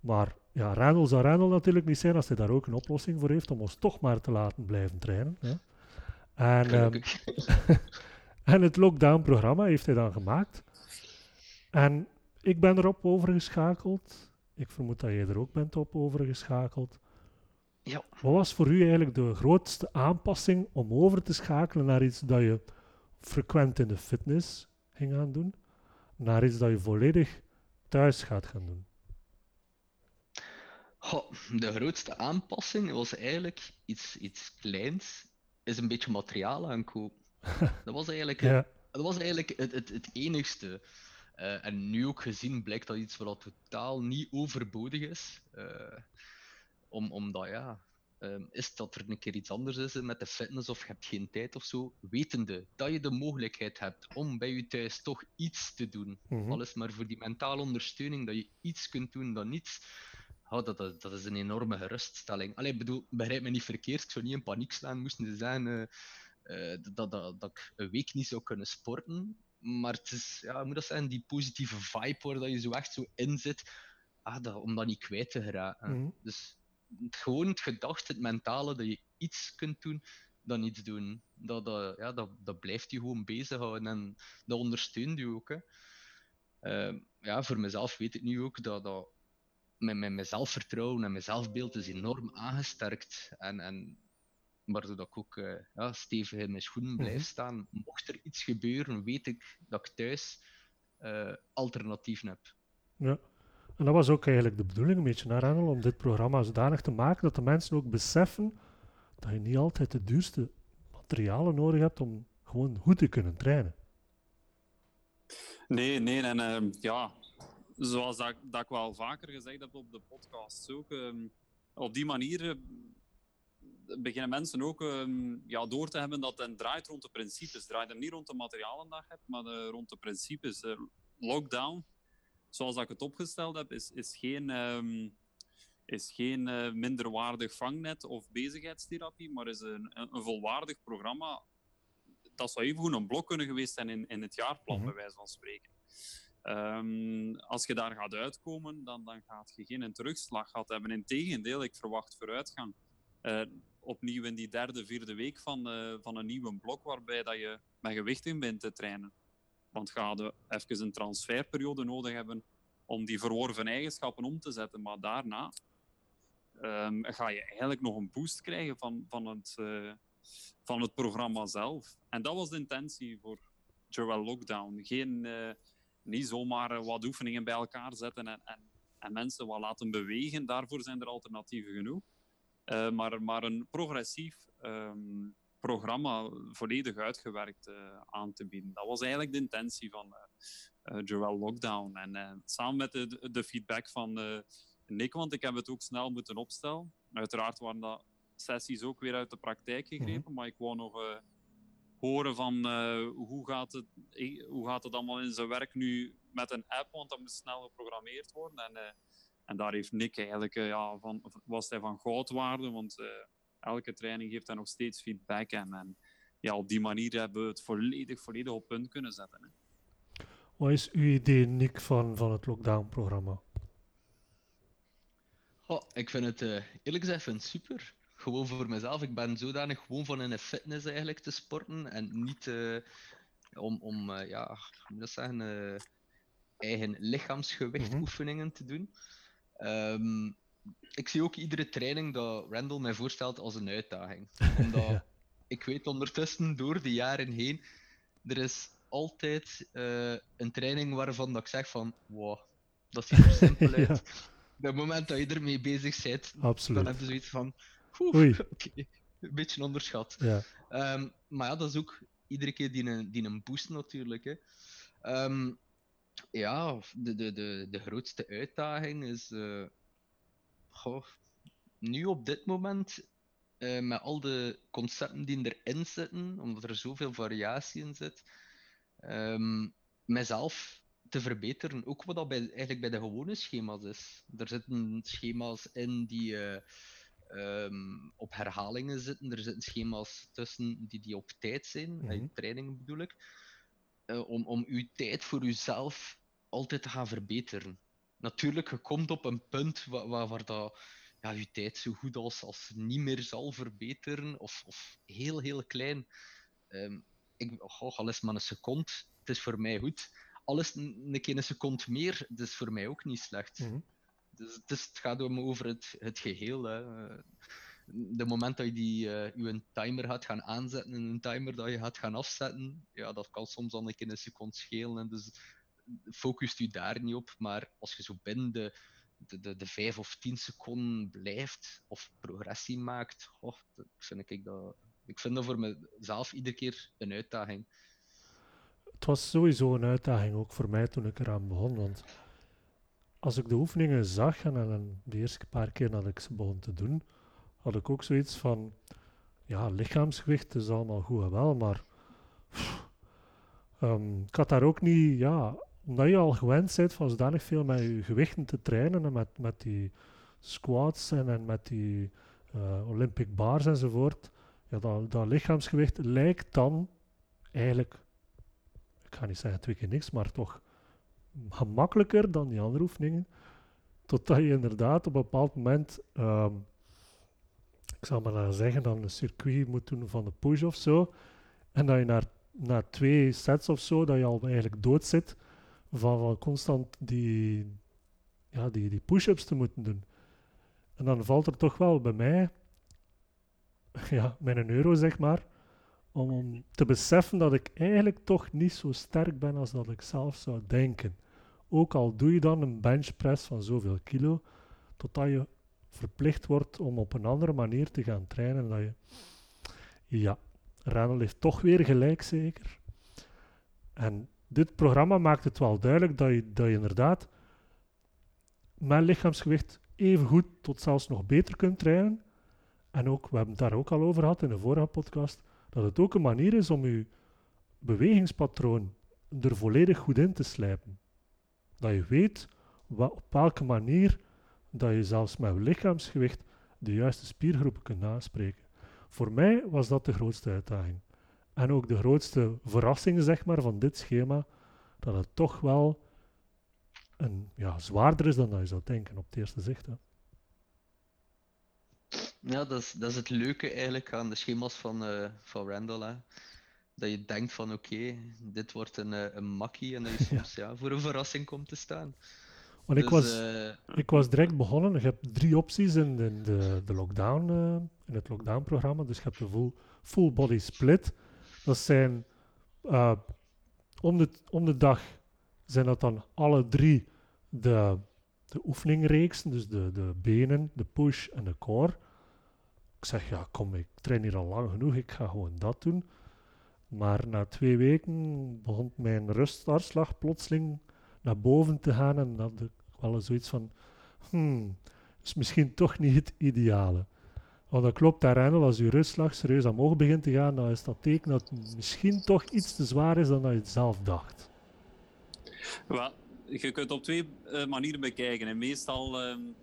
Maar ja, Randall zou Randall natuurlijk niet zijn als hij daar ook een oplossing voor heeft om ons toch maar te laten blijven trainen. Hè. En, um, en het lockdown-programma heeft hij dan gemaakt. En ik ben erop overgeschakeld. Ik vermoed dat jij er ook bent op overgeschakeld. Ja. Wat was voor u eigenlijk de grootste aanpassing om over te schakelen naar iets dat je frequent in de fitness ging gaan doen, naar iets dat je volledig thuis gaat gaan doen? Goh, de grootste aanpassing was eigenlijk iets, iets kleins, is een beetje materiaal aankopen. Dat was eigenlijk, Ja, dat was eigenlijk het, het, het enigste. Eh, en nu ook gezien blijkt dat iets wat totaal niet overbodig is. Eh, om, omdat ja, ehm, is dat er een keer iets anders is met de fitness of je hebt geen tijd of zo, wetende dat je de mogelijkheid hebt om bij je thuis toch iets te doen, mhm. alles maar voor die mentale ondersteuning, dat je iets kunt doen dan niets. Ja, dat, dat, dat is een enorme geruststelling. Allee, ik bedoel, begrijp me niet verkeerd, ik zou niet in paniek slaan moesten ze zijn eh, eh, dat, dat, dat ik een week niet zou kunnen sporten. Maar het is, ja, moet dat zijn, die positieve vibe waar dat je zo echt zo in zit, ah, dat, om dat niet kwijt te geraken. Mhm. Dus het, gewoon het gedachte, het mentale, dat je iets kunt doen dan niets doen. Dat, dat, ja, dat, dat blijft je gewoon bezighouden en dat ondersteunt je ook. Hè. Ehm, ja, voor mezelf weet ik nu ook dat, dat mijn, mijn, mijn zelfvertrouwen en mijn zelfbeeld is enorm aangesterkt. En, en waardoor ik ook eh, ja, stevig in mijn schoenen blijf Mhm. staan. Mocht er iets gebeuren, weet ik dat ik thuis eh, alternatieven heb. Ja. En dat was ook eigenlijk de bedoeling, een beetje naar Randall, om dit programma zodanig te maken dat de mensen ook beseffen dat je niet altijd de duurste materialen nodig hebt om gewoon goed te kunnen trainen. Nee, nee, en ehm, ja, zoals dat, dat ik wel vaker gezegd heb op de podcast ook, ehm, op die manier eh, beginnen mensen ook ehm, ja, door te hebben dat het draait rond de principes. Het draait hem niet rond de materialen dat je hebt, maar eh, rond de principes. Eh, lockdown, zoals dat ik het opgesteld heb, is, is geen, ehm, is geen minderwaardig vangnet of bezigheidstherapie, maar is een, een, volwaardig programma dat zou even goed een blok kunnen geweest zijn in, in het jaarplan, Mhm. bij wijze van spreken. Ehm, als je daar gaat uitkomen, dan, dan gaat je geen terugslag gehad hebben. Integendeel, ik verwacht vooruitgang. Eh, opnieuw in die derde, vierde week van, eh, van een nieuwe blok, waarbij dat je met gewichting bent te trainen. Want ga je even een transferperiode nodig hebben om die verworven eigenschappen om te zetten. Maar daarna ehm, ga je eigenlijk nog een boost krijgen van, van het, eh, van het programma zelf. En dat was de intentie voor Joel Lockdown. Geen, niet zomaar eh, wat oefeningen bij elkaar zetten en, en, en mensen wat laten bewegen. Daarvoor zijn er alternatieven genoeg. Eh, maar, maar een progressief ehm, programma volledig uitgewerkt eh, aan te bieden. Dat was eigenlijk de intentie van Joel Lockdown. En samen met de, feedback van Nick, want ik heb het ook snel moeten opstellen. Uiteraard waren dat sessies ook weer uit de praktijk gegrepen, maar ik wou nog horen van eh, hoe, gaat het, eh, hoe gaat het allemaal in zijn werk nu met een app, want dat moet snel geprogrammeerd worden. En, eh, en daar heeft Nick eigenlijk, ja, van, was hij van goudwaarde, want eh, elke training geeft hij nog steeds feedback. En, en ja, op die manier hebben we het volledig, volledig op punt kunnen zetten. Hè. Wat is uw idee, Nick, van, van het lockdown-programma? Goh, ik vind het eh, eerlijk gezegd super. Gewoon voor mezelf. Ik ben zodanig gewoon van in de fitness eigenlijk te sporten en niet eh, om, om eh, ja, moet dat zeggen, eh, eigen lichaamsgewicht Mhm. oefeningen te doen. Ehm, ik zie ook iedere training dat Randall mij voorstelt als een uitdaging. Omdat Ja. ik weet ondertussen door de jaren heen, er is altijd een training waarvan dat ik zeg van, wow, dat ziet er simpel uit. Ja. Op het moment dat je ermee bezig bent, dan heb je zoiets van, Oei. oké, een beetje onderschat. Ja. Ehm, maar ja, dat is ook iedere keer die een, die een boost natuurlijk. Hè. Ehm, ja, de, de, de, de grootste uitdaging is eh, goh, nu op dit moment, eh, met al de concepten die erin zitten, omdat er zoveel variatie in zit, ehm, mijzelf te verbeteren. Ook wat dat bij, eigenlijk bij de gewone schema's is. Er zitten schema's in die eh, ehm, op herhalingen zitten. Er zitten schema's tussen die, die op tijd zijn, mm trainingen bedoel ik. Eh, om, om uw tijd voor uzelf altijd te gaan verbeteren. Natuurlijk, je komt op een punt waar, waar, waar dat, ja, je tijd zo goed als, als niet meer zal verbeteren, of, of heel, heel klein. Ehm, ik, goh, al is het maar een seconde, het is voor mij goed. alles een, een keer een seconde meer, dat is voor mij ook niet slecht. Mhm. Dus het, is, het gaat over het, het geheel. Hè. De moment dat je die, eh, je timer gaat gaan aanzetten en een timer dat je gaat gaan afzetten, ja, dat kan soms al een keer een seconde schelen. En dus focust u daar niet op. Maar als je zo binnen de, de, de, 5 of 10 seconden blijft of progressie maakt, oh, dat vind ik, dat, ik vind dat voor mezelf iedere keer een uitdaging. Het was sowieso een uitdaging ook voor mij toen ik eraan begon. Want als ik de oefeningen zag en, de eerste paar keer dat ik ze begon te doen, had ik ook zoiets van, ja, lichaamsgewicht is allemaal goed en wel, maar um, ik had daar ook niet, ja, omdat je al gewend bent van zodanig veel met je gewichten te trainen en met, met die squats en, en met die uh, Olympic bars enzovoort, ja, dat lichaamsgewicht lijkt dan eigenlijk, ik ga niet zeggen twee keer niks, maar toch gemakkelijker dan die andere oefeningen. Totdat je inderdaad op een bepaald moment, um, ik zal maar zeggen, dan een circuit moet doen van de push of zo. En dat je na, na twee sets of zo, dat je al eigenlijk dood zit van, van constant die, ja, die, die push-ups te moeten doen. En dan valt er toch wel bij mij, ja, mijn euro zeg maar, om, te beseffen dat ik eigenlijk toch niet zo sterk ben als dat ik zelf zou denken. Ook al doe je dan een benchpress van zoveel kilo, totdat je verplicht wordt om op een andere manier te gaan trainen. Dat je, ja, Randall heeft toch weer gelijk zeker. En dit programma maakt het wel duidelijk dat je, dat je inderdaad met lichaamsgewicht even goed tot zelfs nog beter kunt trainen. En ook, we hebben het daar ook al over gehad in de vorige podcast, dat het ook een manier is om je bewegingspatroon er volledig goed in te slijpen. Dat je weet op welke manier dat je zelfs met je lichaamsgewicht de juiste spiergroepen kunt aanspreken. Voor mij was dat de grootste uitdaging. En ook de grootste verrassing zeg maar, van dit schema, dat het toch wel een, ja, zwaarder is dan dat je zou denken op het eerste zicht. Ja, dat is, dat is het leuke eigenlijk aan de schema's van, uh, van Randall. Hè. Dat je denkt van oké, dit wordt een, uh, een makkie en dat je soms ja. voor een verrassing komt te staan. Want dus, ik, was, uh, ik was direct begonnen. Je hebt drie opties in de, de, de lockdown, in het lockdown-programma. Dus je hebt de full, full body split. Dat zijn om, de, om de dag zijn dat dan alle drie de, de oefeningreeksen, dus de, de benen, de push en de core. Ik zeg, ja, kom, ik train hier al lang genoeg, ik ga gewoon dat doen. Maar na twee weken begon mijn rusthartslag plotseling naar boven te gaan en dan had ik wel zoiets van, hmm, is misschien toch niet het ideale. Want dat klopt daarin, als je rustslag serieus omhoog begint te gaan, dan is dat teken dat het misschien toch iets te zwaar is dan dat je het zelf dacht. Je kunt op twee uh, manieren bekijken. En meestal, um,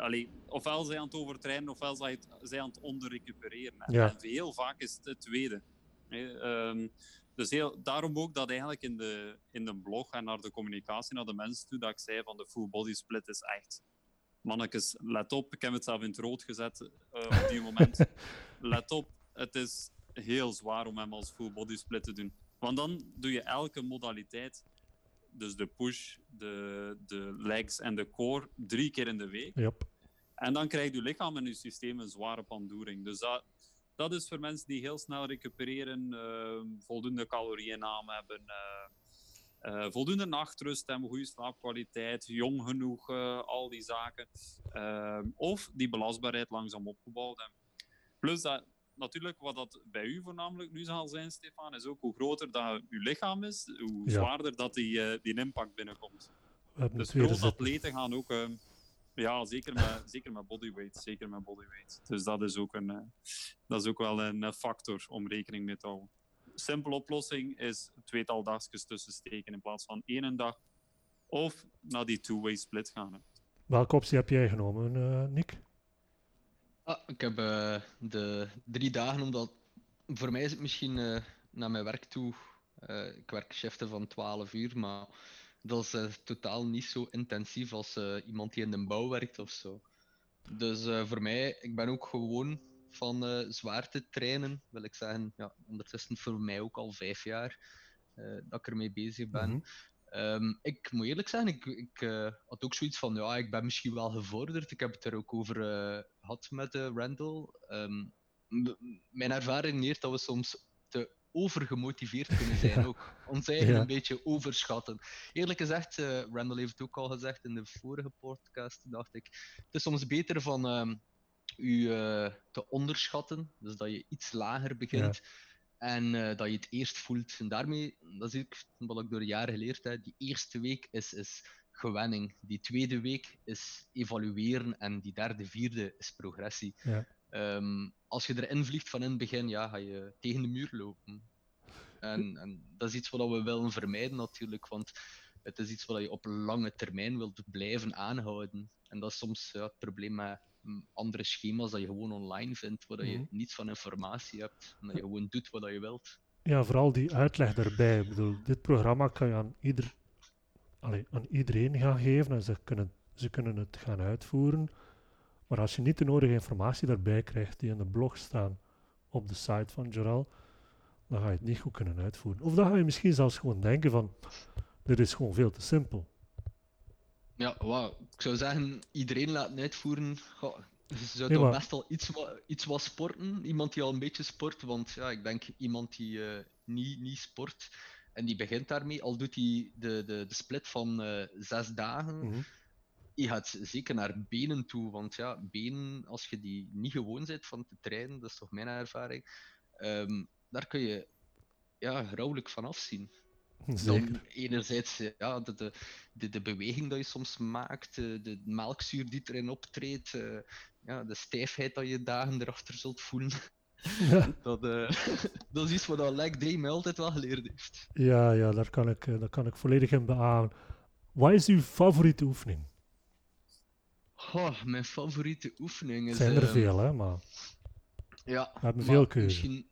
allee, ofwel zij aan het overtrainen, ofwel zij, zij aan het onderrecupereren. Ja. En heel vaak is het het tweede. Um, dus heel, daarom ook dat eigenlijk in de, in de blog en naar de communicatie naar de mensen toe, dat ik zei van de full body split is echt mannetjes, let op, ik heb het zelf in het rood gezet uh, op die moment. let op, het is heel zwaar om hem als full body split te doen. Want dan doe je elke modaliteit, dus de push, de, de legs en de core, drie keer in de week. Yep. En dan krijgt je lichaam en je systeem een zware pandoering. Dus dat, dat is voor mensen die heel snel recupereren, uh, voldoende calorieënname hebben, uh, uh, voldoende nachtrust hebben, goede slaapkwaliteit, jong genoeg, uh, al die zaken. Uh, of die belastbaarheid langzaam opgebouwd hebben. Plus dat, natuurlijk, wat dat bij u voornamelijk nu zal zijn, Stefan, is ook hoe groter dat uw lichaam is, hoe ja. zwaarder dat die, die impact binnenkomt. Dus grote atleten gaan ook, ja, zeker met, zeker met bodyweight, zeker met bodyweight. Dus dat is ook, een, dat is ook wel een factor om rekening mee te houden simpele oplossing is tweetal dagjes tussen steken in plaats van één dag. Of naar die two-way split gaan. Hè. Welke optie heb jij genomen, uh, Nick? Ah, ik heb uh, de drie dagen, omdat voor mij is het misschien uh, naar mijn werk toe. ik werk shiften van 12 uur, maar dat is totaal niet zo intensief als iemand die in de bouw werkt of zo. Dus voor mij, ik ben ook gewoon van zwaar te trainen, wil ik zeggen, ja, ondertussen voor mij ook al vijf jaar dat ik ermee bezig ben. Mm Ehm, ik moet eerlijk zijn, ik, ik eh, had ook zoiets van, ja, ik ben misschien wel gevorderd. Ik heb het er ook over eh, gehad met Randall. Ehm, mijn ervaring leert dat we soms te overgemotiveerd kunnen zijn ook. Ons eigen Ja. een beetje overschatten. Eerlijk gezegd, eh Randall heeft het ook al gezegd in de vorige podcast, dacht ik. Het is soms beter van ehm, u eh, te onderschatten, dus dat je iets lager begint. En eh, dat je het eerst voelt. En daarmee, dat is ook wat ik door de jaren geleerd heb, die eerste week is, is gewenning. Die tweede week is evalueren. En die derde, vierde is progressie. Ja. Ehm, als je erin vliegt van in het begin, ja, ga je tegen de muur lopen. En, en dat is iets wat we willen vermijden natuurlijk, want het is iets wat je op lange termijn wilt blijven aanhouden. En dat is soms ja, het probleem met mm, andere schema's dat je gewoon online vindt, waar je Mhm. niets van informatie hebt, en dat je gewoon doet wat je wilt. Ja, vooral die uitleg daarbij. Ik bedoel, dit programma kan je aan, ieder, allee, aan iedereen gaan geven en ze kunnen, ze kunnen het gaan uitvoeren. Maar als je niet de nodige informatie daarbij krijgt die in de blog staan op de site van Joral, dan ga je het niet goed kunnen uitvoeren. Of dan ga je misschien zelfs gewoon denken van, dit is gewoon veel te simpel. Ja, wauw. Ik zou zeggen, iedereen laten uitvoeren. Goh, je zou toch best wel iets, iets wat sporten. Iemand die al een beetje sport, want ja, ik denk iemand die eh, niet, niet sport en die begint daarmee, al doet hij de, de, de split van eh, zes dagen, Mhm. Je gaat zeker naar benen toe, want ja, benen, als je die niet gewoon bent van te trainen, dat is toch mijn ervaring, ehm, daar kun je ja, rouwelijk van afzien. Zeker. Dan enerzijds ja, de, de, de, de beweging dat je soms maakt, eh, de melkzuur die erin optreedt, eh, ja, de stijfheid dat je dagen erachter zult voelen. Ja, Dat, eh, dat is iets wat Leg Day mij altijd wel geleerd heeft. ja, ja daar, kan ik, daar kan ik volledig in beamen. Wat is uw favoriete oefening? Goh, mijn favoriete oefening is... Zijn er veel, hè, maar Ja, we hebben veel keuze. Misschien,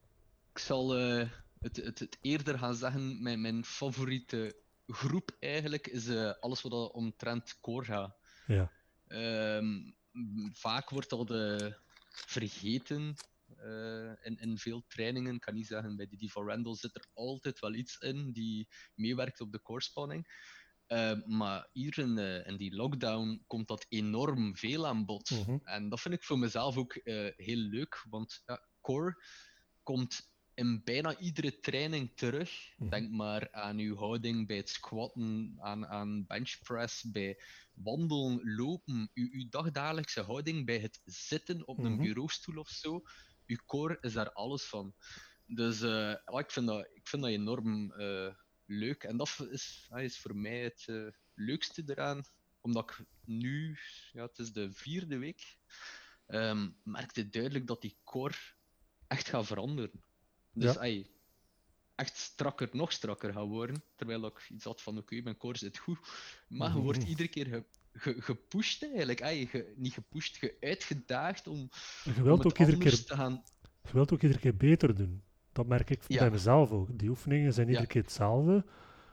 ik zal eh, het, het, het eerder gaan zeggen, mijn, mijn favoriete groep eigenlijk is eh, alles wat omtrent core gaat. Ja. Ehm, vaak wordt dat eh, vergeten eh, in, in veel trainingen. Ik kan niet zeggen, bij die Diva Randall zit er altijd wel iets in die meewerkt op de core Eh, maar hier in, eh, in die lockdown komt dat enorm veel aan bod. Mhm. En dat vind ik voor mezelf ook eh, heel leuk, want ja, core komt in bijna iedere training terug. Mhm. Denk maar aan uw houding bij het squatten, aan, aan benchpress, bij wandelen, lopen, uw, uw dagdagelijkse houding bij het zitten op een Mhm. bureaustoel of zo. Uw core is daar alles van. Dus ik, vind dat, ik vind dat enorm leuk. En dat is, is voor mij het eh, leukste eraan. Omdat ik nu, ja, het is de vierde week, ehm merkte duidelijk dat die core echt gaat veranderen. Dus Ja. echt strakker, nog strakker gaat worden. Terwijl ik iets had van, oké, mijn core zit goed. Maar je wordt Mhm. iedere keer ge, ge- gepusht eigenlijk. Ge- niet gepusht, ge uitgedaagd om, om het ook iedere keer te gaan... Je wilt ook iedere keer beter doen. Dat merk ik Ja. bij mezelf ook. Die oefeningen zijn iedere Ja. keer hetzelfde,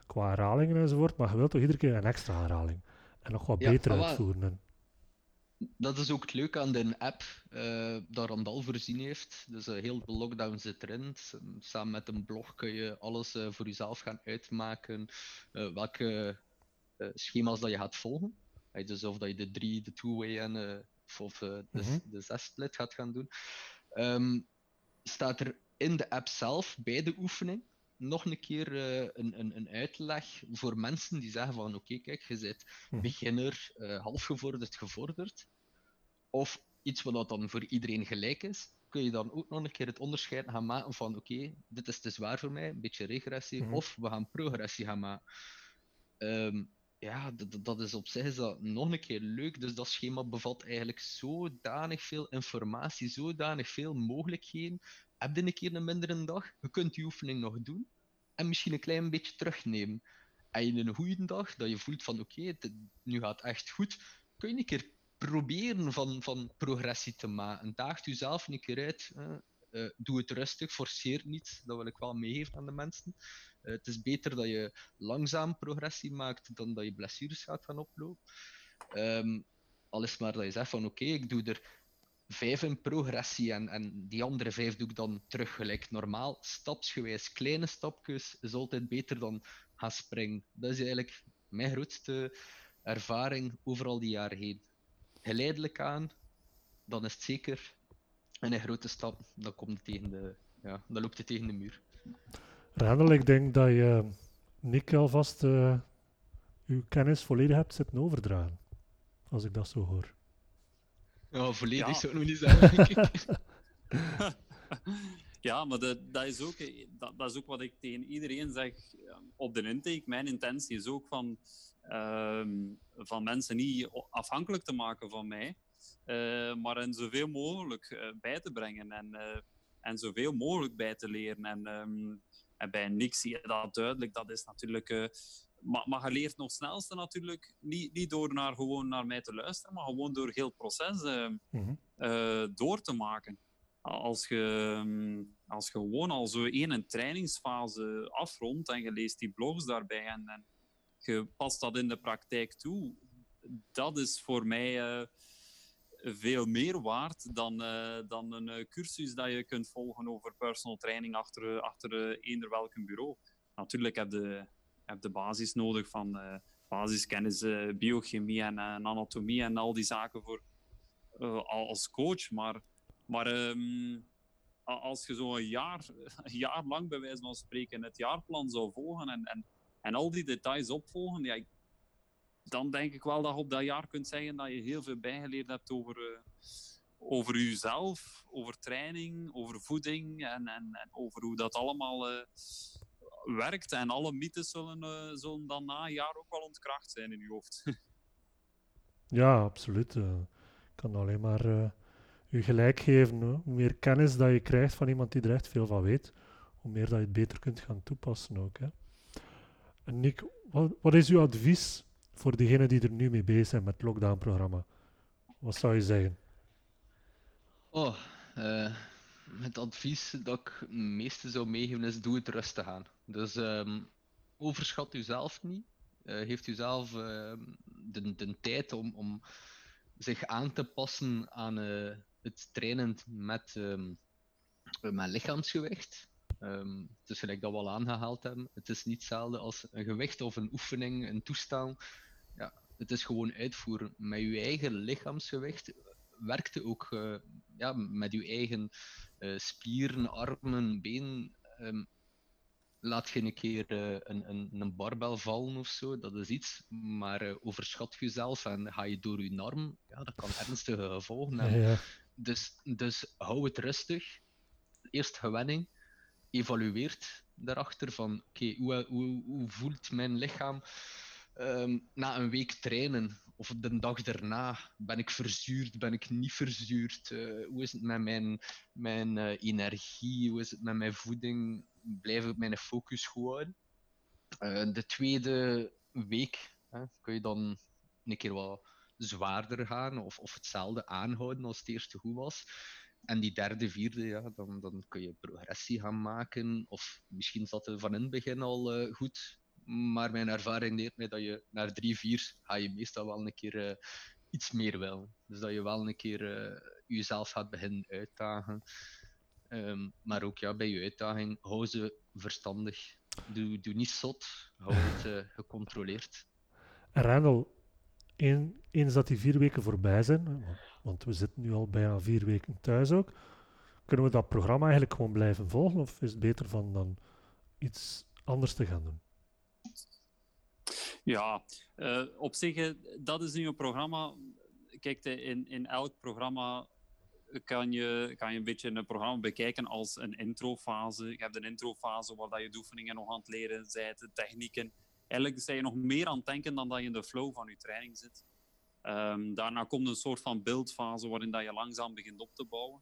qua herhalingen enzovoort, maar je wilt toch iedere keer een extra herhaling. En nog wat beter uitvoeren. En, Dat is ook het leuke aan de app eh dat Randal voorzien heeft. Dus eh, heel de lockdown zit erin. Samen met een blog kun je alles eh, voor jezelf gaan uitmaken. welke schema's dat je gaat volgen. Dus of dat je de drie, de two-way en of, de, Mhm. de zes-split gaat gaan doen. Ehm, staat er in de app zelf, bij de oefening, nog een keer eh, een, een, een uitleg voor mensen die zeggen van oké, kijk, je bent Hm. beginner, eh halfgevorderd, gevorderd. Of iets wat dan voor iedereen gelijk is, kun je dan ook nog een keer het onderscheid gaan maken van oké, dit is te zwaar voor mij, een beetje regressie, Mhm. of we gaan progressie gaan maken. Ehm, ja, dat is op zich is dat nog een keer leuk. Dus dat schema bevat eigenlijk zodanig veel informatie, zodanig veel mogelijkheden. Heb je een keer een mindere dag, je kunt die oefening nog doen en misschien een klein beetje terugnemen. En in een goede dag, dat je voelt van oké, nu gaat het echt goed, kun je een keer proberen van, van progressie te maken. Daagt jezelf een keer uit. Eh, doe het rustig, forceer niet. Dat wil ik wel meegeven aan de mensen. Eh, het is beter dat je langzaam progressie maakt dan dat je blessures gaat gaan oplopen. Ehm, al is maar dat je zegt van oké, ik doe er vijf in progressie en, en die andere vijf doe ik dan terug gelijk normaal. Stapsgewijs, kleine stapjes is altijd beter dan gaan springen. Dat is eigenlijk mijn grootste ervaring over al die jaren heen. Geleidelijk aan, dan is het zeker een grote stap, dan, komt het tegen de, ja, dan loopt het tegen de muur. Randall, ik denk dat je Nick alvast uh, uw kennis volledig hebt zitten overdragen. Als ik dat zo hoor. Ja, volledig ja. zou ik nog niet zeggen. ja, maar dat, dat, is ook, dat, dat, is ook wat ik tegen iedereen zeg op de intake. Mijn intentie is ook van, uh, van mensen niet afhankelijk te maken van mij, uh, maar hen zoveel mogelijk uh, bij te brengen en, en zoveel mogelijk bij te leren. En, um, en bij niks zie je dat duidelijk. Dat is natuurlijk maar, maar je leert nog snelste natuurlijk niet, niet door naar, gewoon naar mij te luisteren, maar gewoon door heel het proces uh, mm -hmm. door te maken. Als je, ehm, als je gewoon al zo één trainingsfase afrondt en je leest die blogs daarbij en, en je past dat in de praktijk toe, dat is voor mij uh, veel meer waard dan, uh, dan een cursus dat je kunt volgen over personal training achter, achter eender welk bureau. Natuurlijk heb je heb de basis nodig van uh, basiskennis, uh, biochemie en, anatomie en al die zaken voor, als coach. Maar, maar um, als je zo een jaar, jaar lang bij wijze van spreken het jaarplan zou volgen en, en, en al die details opvolgen, ja, dan denk ik wel dat je op dat jaar kunt zeggen dat je heel veel bijgeleerd hebt over, over jezelf, over training, over voeding en, en, en over hoe dat allemaal werkt. En alle mythes zullen, uh, zullen dan na een jaar ook wel ontkracht zijn in je hoofd. ja, absoluut. Uh, ik kan alleen maar uh, u gelijk geven. Hoe meer kennis dat je krijgt van iemand die er echt veel van weet, hoe meer dat je het beter kunt gaan toepassen ook. Hè. En Nick, wat, wat is uw advies voor diegenen die er nu mee bezig zijn met het lockdown-programma? Wat zou je zeggen? Oh, het advies dat ik het meeste zou meegeven is: doe het rustig aan. Dus um, overschat uzelf niet. Uh, geeft uzelf uh, de, de tijd om, om zich aan te passen aan uh, het trainen met, um, met lichaamsgewicht. Um, gelijk dat we al aangehaald hebben. Het is niet hetzelfde als een gewicht of een oefening, een toestel. Ja, het is gewoon uitvoeren. Met je eigen lichaamsgewicht werkte ook ja, met je eigen spieren, armen, benen. Um, laat je een keer uh, een, een, een barbel vallen of zo, dat is iets. Maar uh, overschat jezelf en ga je door je norm, ja, dat kan ernstige gevolgen hebben. Ja, ja. Dus, dus hou het rustig. Eerst gewenning. Evalueert daarachter van, oké, okay, hoe, hoe, hoe, voelt mijn lichaam um, na een week trainen? Of de dag daarna, ben ik verzuurd, ben ik niet verzuurd? Uh, hoe is het met mijn, mijn energie? Hoe is het met mijn voeding? Blijf ik mijn focus goed houden. Uh, de tweede week hè, kun je dan een keer wat zwaarder gaan of, of hetzelfde aanhouden als het eerste goed was. En die derde, vierde, ja, dan, dan kun je progressie gaan maken. Of misschien zat het van in het begin al uh, goed. Maar mijn ervaring leert mij dat je naar drie, vier ga je meestal wel een keer uh, iets meer wil. Dus dat je wel een keer jezelf gaat beginnen uitdagen. Um, maar ook ja, bij je uitdaging, hou ze verstandig. Doe, doe niet zot, hou het uh, gecontroleerd. En Randall, een, eens dat die vier weken voorbij zijn, want we zitten nu al bijna vier weken thuis ook, kunnen we dat programma eigenlijk gewoon blijven volgen? Of is het beter van dan iets anders te gaan doen? Ja, uh, op zich, eh, dat is nu een programma. Kijk, in, in elk programma kan je, kan je een beetje een programma bekijken als een introfase. Je hebt een introfase waar je de oefeningen nog aan het leren bent, de technieken. Eigenlijk zijn je nog meer aan het denken dan dat je in de flow van je training zit. Um, daarna komt een soort van beeldfase waarin dat je langzaam begint op te bouwen.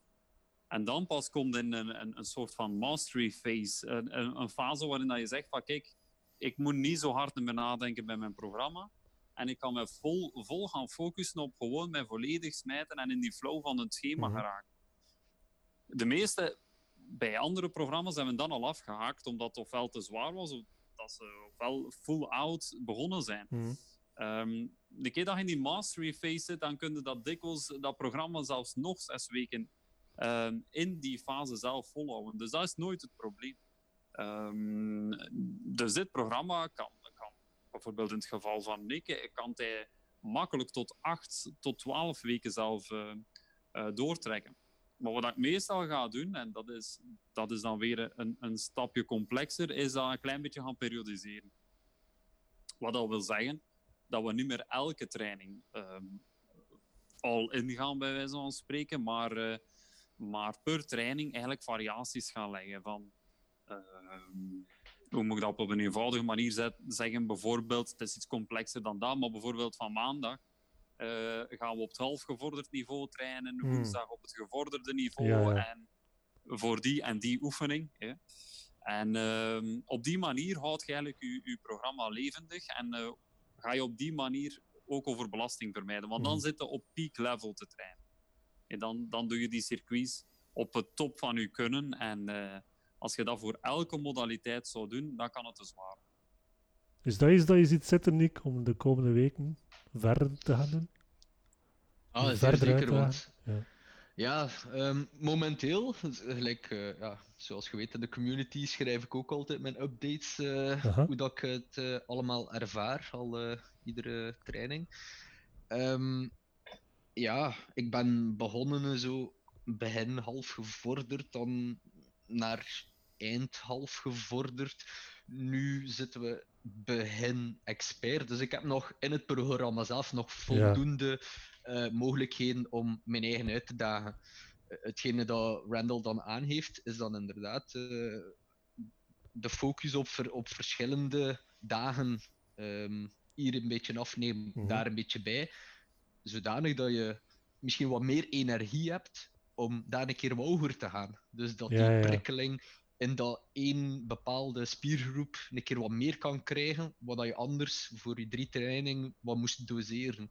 En dan pas komt in een, een, een soort van mastery phase. Een, een, een, fase waarin dat je zegt van kijk, ik moet niet zo hard meer nadenken bij mijn programma. En ik kan me vol, vol gaan focussen op gewoon mij volledig smijten en in die flow van het schema mm geraken. De meeste bij andere programma's hebben dan al afgehaakt, omdat het ofwel te zwaar was, of dat ze ofwel full out begonnen zijn. Mm um, de keer dat je in die mastery phase zit, dan kun je dat dikwijls, dat programma zelfs nog zes weken um, in die fase zelf volhouden. Dus dat is nooit het probleem. Ehm, dus dit programma kan, bijvoorbeeld in het geval van Nick, kan hij makkelijk tot 8 tot 12 weken zelf uh, uh, doortrekken. Maar wat ik meestal ga doen, en dat is, dat is dan weer een, een stapje complexer, is dat een klein beetje gaan periodiseren. Wat dat wil zeggen dat we niet meer elke training um, al ingaan, bij wijze van spreken, maar, uh, maar per training eigenlijk variaties gaan leggen van. Uh, hoe moet ik dat op een eenvoudige manier zeggen? Bijvoorbeeld, het is iets complexer dan dat, maar bijvoorbeeld van maandag uh, gaan we op het halfgevorderd niveau trainen, hmm. woensdag op het gevorderde niveau. Ja, ja. En voor die en die oefening. Ja. En uh, op die manier houd je eigenlijk je, je programma levendig en uh, ga je op die manier ook over belasting vermijden. Want dan hmm. zit je op peak level te trainen. En dan, dan doe je die circuits op het top van je kunnen. En uh, als je dat voor elke modaliteit zou doen, dan kan het te zwaar. Is dat iets dat je ziet zitten, Nick, om de komende weken verder te gaan doen? Ah, verder zeker, want... Ja. Ja, um, momenteel, gelijk, uh, ja, zoals je weet in de community schrijf ik ook altijd mijn updates, uh, hoe dat ik het uh, allemaal ervaar, al iedere training. Um, ja, ik ben begonnen zo begin half gevorderd, dan naar eind half gevorderd. Nu zitten we begin expert, dus ik heb nog in het programma zelf nog voldoende... Ja uh, mogelijkheden om mijn eigen uit te dagen. Uh, hetgene dat Randall dan aangeeft, is dan inderdaad uh, de focus op, ver, op verschillende dagen um, hier een beetje afnemen, mm -hmm. daar een beetje bij. Zodanig dat je misschien wat meer energie hebt om daar een keer hoger te gaan. Dus dat ja, die prikkeling in dat één bepaalde spiergroep een keer wat meer kan krijgen, wat je anders voor je drie training wat moest doseren.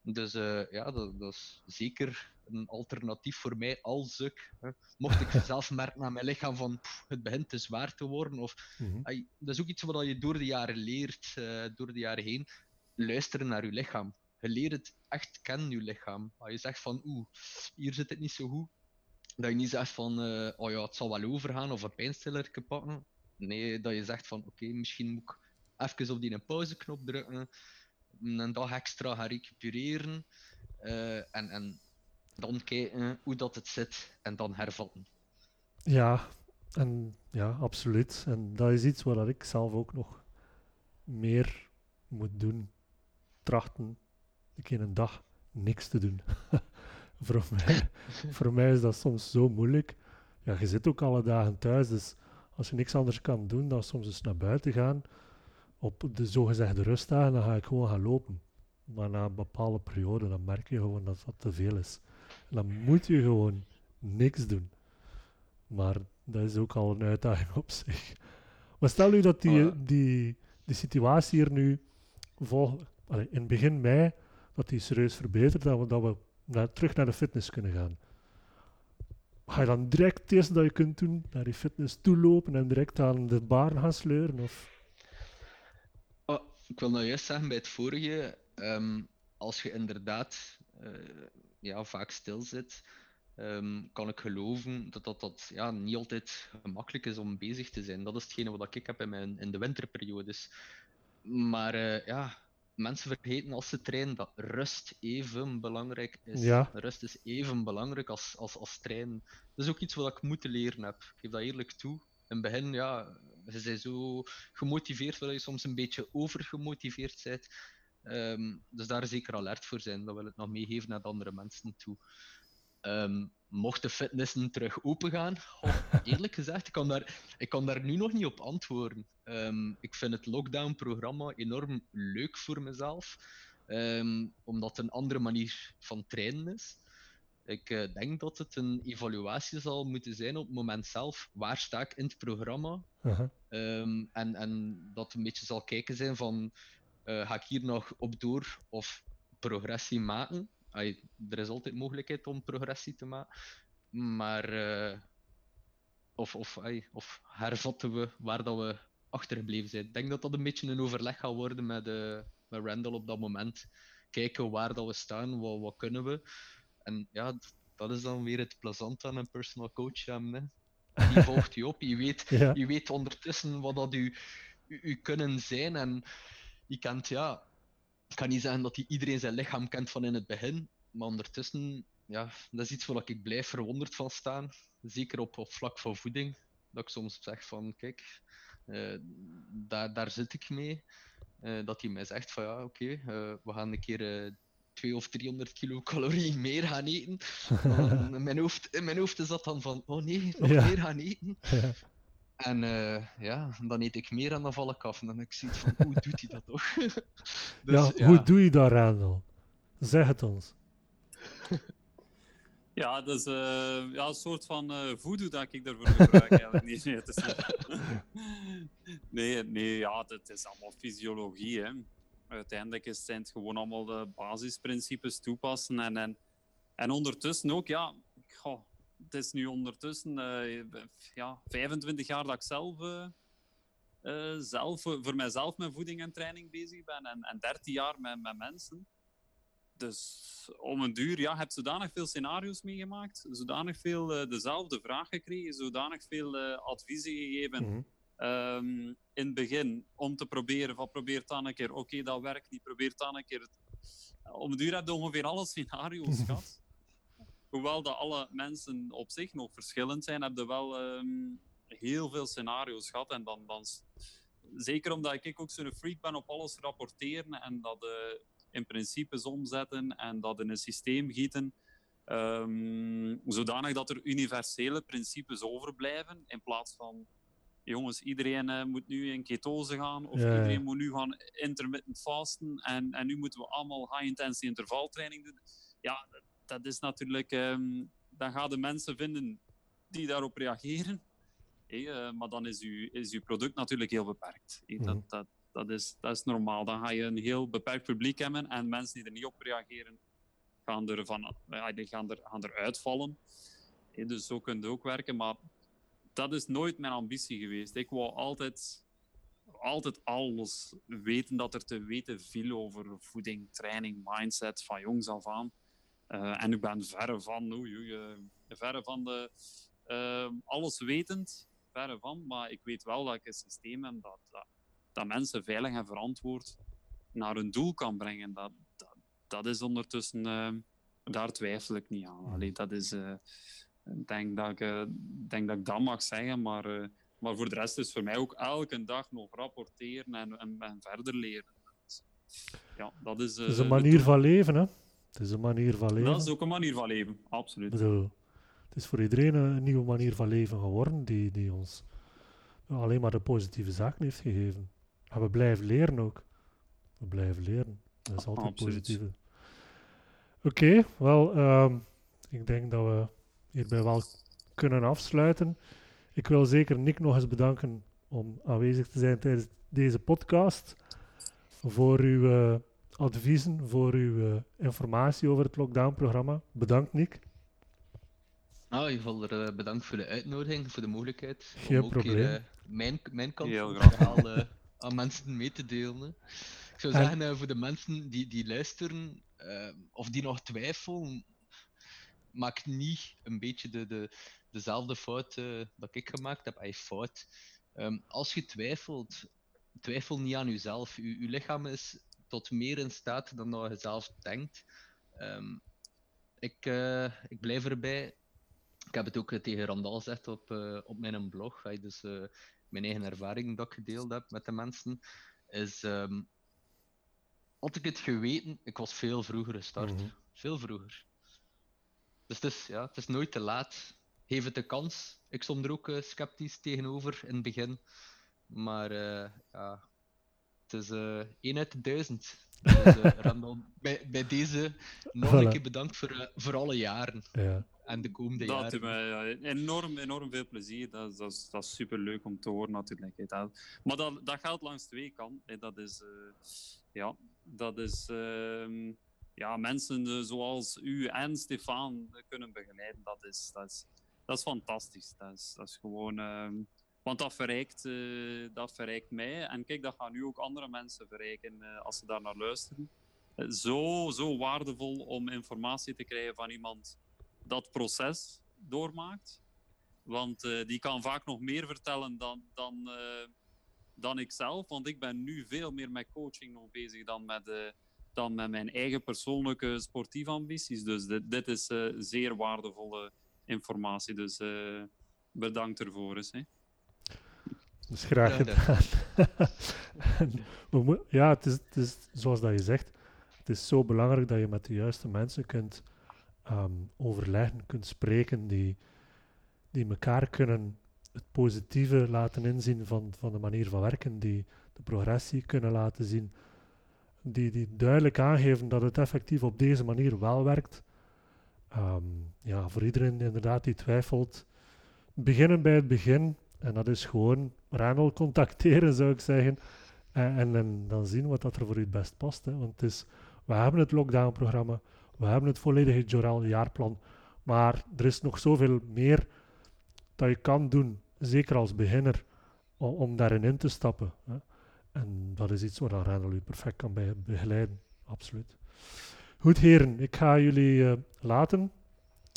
Dus uh, ja, dat, dat, is zeker een alternatief voor mij als ik, hè, mocht ik zelf merken aan mijn lichaam van pff, het begint te zwaar te worden, of mm -hmm. ay, dat is ook iets wat je door de jaren leert, uh, door de jaren heen, luisteren naar je lichaam. Je leert het echt kennen, je lichaam. Als je zegt van oeh, hier zit het niet zo goed, dat je niet zegt van uh, oh ja, het zal wel overgaan of een pijnstiller pakken. Nee, dat je zegt van oké, misschien moet ik even op die pauzeknop drukken een dag extra gaan recupereren uh, en, en dan kijken hoe dat het zit en dan hervatten. Ja, en ja, absoluut. En dat is iets waar ik zelf ook nog meer moet doen. Trachten ik in een dag niks te doen. voor, mij, voor mij is dat soms zo moeilijk. Ja, je zit ook alle dagen thuis, dus als je niks anders kan doen dan soms eens naar buiten gaan, op de zogezegde rustdagen, dan ga ik gewoon gaan lopen. Maar na een bepaalde periode, dan merk je gewoon dat dat te veel is. En dan moet je gewoon niks doen. Maar dat is ook al een uitdaging op zich. Maar stel nu dat die, oh die, die situatie hier nu vol, allez, in begin mei, dat die serieus verbetert, dat we, dat we naar, terug naar de fitness kunnen gaan. Ga je dan direct het eerste dat je kunt doen, naar die fitness toe lopen en direct aan de bar gaan sleuren? Of? ik wil nou juist zeggen bij het vorige, um, als je inderdaad uh, ja, vaak stil zit, um, kan ik geloven dat dat, dat ja, niet altijd gemakkelijk is om bezig te zijn. Dat is hetgene wat ik heb in, mijn, in de winterperiodes. Maar uh, ja, mensen vergeten als ze trainen dat rust even belangrijk is. Ja. Rust is even belangrijk als, als, als trainen. Dat is ook iets wat ik moeten leren heb. Ik geef dat eerlijk toe. In het begin, ja, ze zijn zo gemotiveerd, dat je soms een beetje overgemotiveerd bent. Um, dus daar zeker alert voor zijn. Dat wil ik nog meegeven naar de andere mensen toe. Um, mocht de fitnessen terug open gaan, oh, eerlijk gezegd, ik kan, daar, ik kan daar nu nog niet op antwoorden. Um, ik vind het lockdown-programma enorm leuk voor mezelf, omdat het een andere manier van trainen is. Ik uh, denk dat het een evaluatie zal moeten zijn op het moment zelf. Waar sta ik in het programma? Uh -huh. um, en, en dat een beetje zal kijken zijn van, uh, ga ik hier nog op door of progressie maken? Ay, er is altijd mogelijkheid om progressie te maken. Maar, uh, of, of, ay, of hervatten we waar dat we achtergebleven zijn. Ik denk dat dat een beetje een overleg gaat worden met, met Randall op dat moment. Kijken waar dat we staan, wat, wat kunnen we. En ja, dat is dan weer het plezant aan een personal coach hebben. Hè. Die volgt je op. Je weet, Ja. je weet ondertussen wat dat u, u, u kunnen zijn. En je kent, ja, ik kan niet zeggen dat hij iedereen zijn lichaam kent van in het begin. Maar ondertussen, ja, dat is iets waar ik blijf verwonderd van staan. Zeker op, op vlak van voeding. Dat ik soms zeg van, kijk, eh, daar, daar zit ik mee. Eh, dat hij mij zegt van, ja, oké, eh, we gaan een keer... eh 200 of 300 kilocalorieën meer gaan eten. In, mijn hoofd, in mijn hoofd is dat dan van, oh nee, nog Ja. meer gaan eten. Ja. En eh, ja, dan eet ik meer en dan val ik af. En dan heb ik zoiets van, hoe doet hij dat toch? dus, ja, hoe doe je dat, Randall? Zeg het ons. Ja, dat is eh, ja, een soort van eh voodoo dat ik daarvoor gebruik. eigenlijk. Nee, nee, het is nee, nee, ja, het is allemaal fysiologie. Hè. Uiteindelijk is, zijn het gewoon allemaal de basisprincipes toepassen. En, en, en ondertussen ook, ja, goh, het is nu ondertussen eh, ja, 25 jaar dat ik zelf, eh, eh, zelf voor mijzelf met voeding en training bezig ben. En, en 13 jaar met, met mensen. Dus om een duur, ja, heb zodanig veel scenario's meegemaakt, zodanig veel dezelfde vraag gekregen, zodanig veel adviezen gegeven Mhm. ehm, in het begin om te proberen van probeer dan een keer, oké, dat werkt niet, probeer dan een keer. Om een duur heb je ongeveer alle scenario's gehad. Hoewel dat alle mensen op zich nog verschillend zijn, heb je wel ehm, heel veel scenario's gehad. En dan, dan, zeker omdat ik ook zo'n freak ben op alles rapporteren en dat eh, in principes omzetten en dat in een systeem gieten. ehm, zodanig dat er universele principes overblijven in plaats van jongens, iedereen eh, moet nu in ketose gaan of ja. iedereen moet nu gaan intermittent fasten en, en nu moeten we allemaal high-intensity intervaltraining doen. Ja, dat, dat is natuurlijk... ehm, dan gaan de mensen vinden die daarop reageren. Eh, maar dan is uw, is uw product natuurlijk heel beperkt. Hé, Mhm. dat, dat, dat, is, dat is normaal. Dan ga je een heel beperkt publiek hebben en mensen die er niet op reageren, gaan er, van, ja, die gaan er, gaan er uitvallen. Dus zo kun je ook werken. Maar dat is nooit mijn ambitie geweest. Ik wou altijd, altijd alles weten dat er te weten viel over voeding, training, mindset van jongs af aan. Eh, en ik ben verre van, oei, oei, eh, verre van de, eh, alles wetend, verre van. Maar ik weet wel dat ik een systeem heb dat, dat, dat mensen veilig en verantwoord naar hun doel kan brengen. Dat, dat, dat is ondertussen, daar twijfel ik niet aan. Allee, dat is, ik denk dat ik, denk dat ik dat mag zeggen, maar, maar voor de rest is voor mij ook elke dag nog rapporteren en, en, en verder leren. Dus, ja, dat is, Het is een manier van leven, hè? Het is een manier van leven. dat is ook een manier van leven, absoluut. Bedoel, het is voor iedereen een nieuwe manier van leven geworden die, die ons alleen maar de positieve zaken heeft gegeven. En we blijven leren ook. We blijven leren. Dat is altijd Absoluut. positieve. Oké, wel, ehm, ik denk dat we hierbij wel kunnen afsluiten. Ik wil zeker Nick nog eens bedanken om aanwezig te zijn tijdens deze podcast. Voor uw eh, adviezen, voor uw eh, informatie over het lockdown-programma. Bedankt, Nick. Nou, in ieder geval er, eh, bedankt voor de uitnodiging, voor de mogelijkheid. Geen om ook probleem. Hier, eh, mijn, mijn kant van het verhaal aan mensen mee te delen. hè. Ik zou En- zeggen, voor de mensen die, die luisteren, of die nog twijfelen, maak niet een beetje de, de, dezelfde fout eh, dat ik gemaakt heb. Ay, fout. Ehm, als je twijfelt, twijfel niet aan jezelf. Je, je lichaam is tot meer in staat dan dat je zelf denkt. Ehm, ik, eh, ik blijf erbij. Ik heb het ook tegen Randal gezegd op, eh, op mijn blog. Ay, dus eh, mijn eigen ervaring dat ik gedeeld heb met de mensen. Is, ehm, had ik het geweten, ik was veel vroeger gestart. Mhm. Veel vroeger. Dus het is, ja, het is nooit te laat. Geef het de kans. Ik stond er ook sceptisch tegenover in het begin. Maar ja, het is eh één uit de duizend. Dus, eh, Randall, bij, bij deze nog Voilà. een keer bedankt voor, eh, voor alle jaren Ja. en de komende Dat jaren. mij ja, enorm, enorm veel plezier. Dat, is- dat, is, dat is super leuk om te horen, natuurlijk. Dat, maar dat, dat geldt langs twee kanten. Dat is, eh, ja, dat is ehm, ja, mensen eh, zoals u en Stefan eh, kunnen begeleiden. Dat is, dat is, dat is fantastisch. Dat is, dat is gewoon. Want dat verrijkt, eh, dat verrijkt mij. En kijk, dat gaan nu ook andere mensen verrijken eh, als ze daar naar luisteren. Eh, zo, zo waardevol om informatie te krijgen van iemand dat proces doormaakt. Want die kan vaak nog meer vertellen dan, dan, dan ik zelf. Want ik ben nu veel meer met coaching nog bezig dan met, dan met mijn eigen persoonlijke sportieve ambities. Dus dit, dit is zeer waardevolle informatie. Dus bedankt ervoor eens. Hè. Dus graag gedaan. ja, het is, het is zoals dat je zegt. Het is zo belangrijk dat je met de juiste mensen kunt um, overleggen, kunt spreken, die, die elkaar kunnen het positieve laten inzien van, van de manier van werken, die de progressie kunnen laten zien, die, die duidelijk aangeven dat het effectief op deze manier wel werkt. Um, ja, voor iedereen inderdaad die twijfelt, beginnen bij het begin. En dat is gewoon Randall contacteren, zou ik zeggen. En, en, en, dan zien wat dat er voor u het best past. Hè. Want het is, we hebben het lockdown-programma, we hebben het volledige Joral-jaarplan, maar er is nog zoveel meer dat je kan doen, zeker als beginner, om, daarin in te stappen. Hè. En dat is iets waar Randall u perfect kan begeleiden, absoluut. Goed heren, ik ga jullie uh, laten.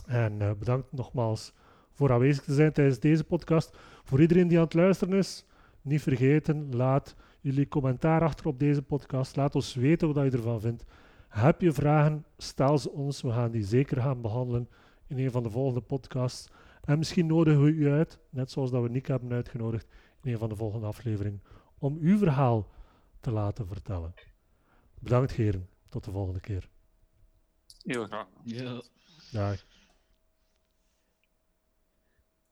En uh, bedankt nogmaals voor aanwezig te zijn tijdens deze podcast. Voor iedereen die aan het luisteren is, niet vergeten, laat jullie commentaar achter op deze podcast. Laat ons weten wat je ervan vindt. Heb je vragen, stel ze ons. We gaan die zeker gaan behandelen in een van de volgende podcasts. En misschien nodigen we u uit, net zoals dat we Nick hebben uitgenodigd in een van de volgende afleveringen, om uw verhaal te laten vertellen. Bedankt heren. Tot de volgende keer. Heel graag. Ja. Dag.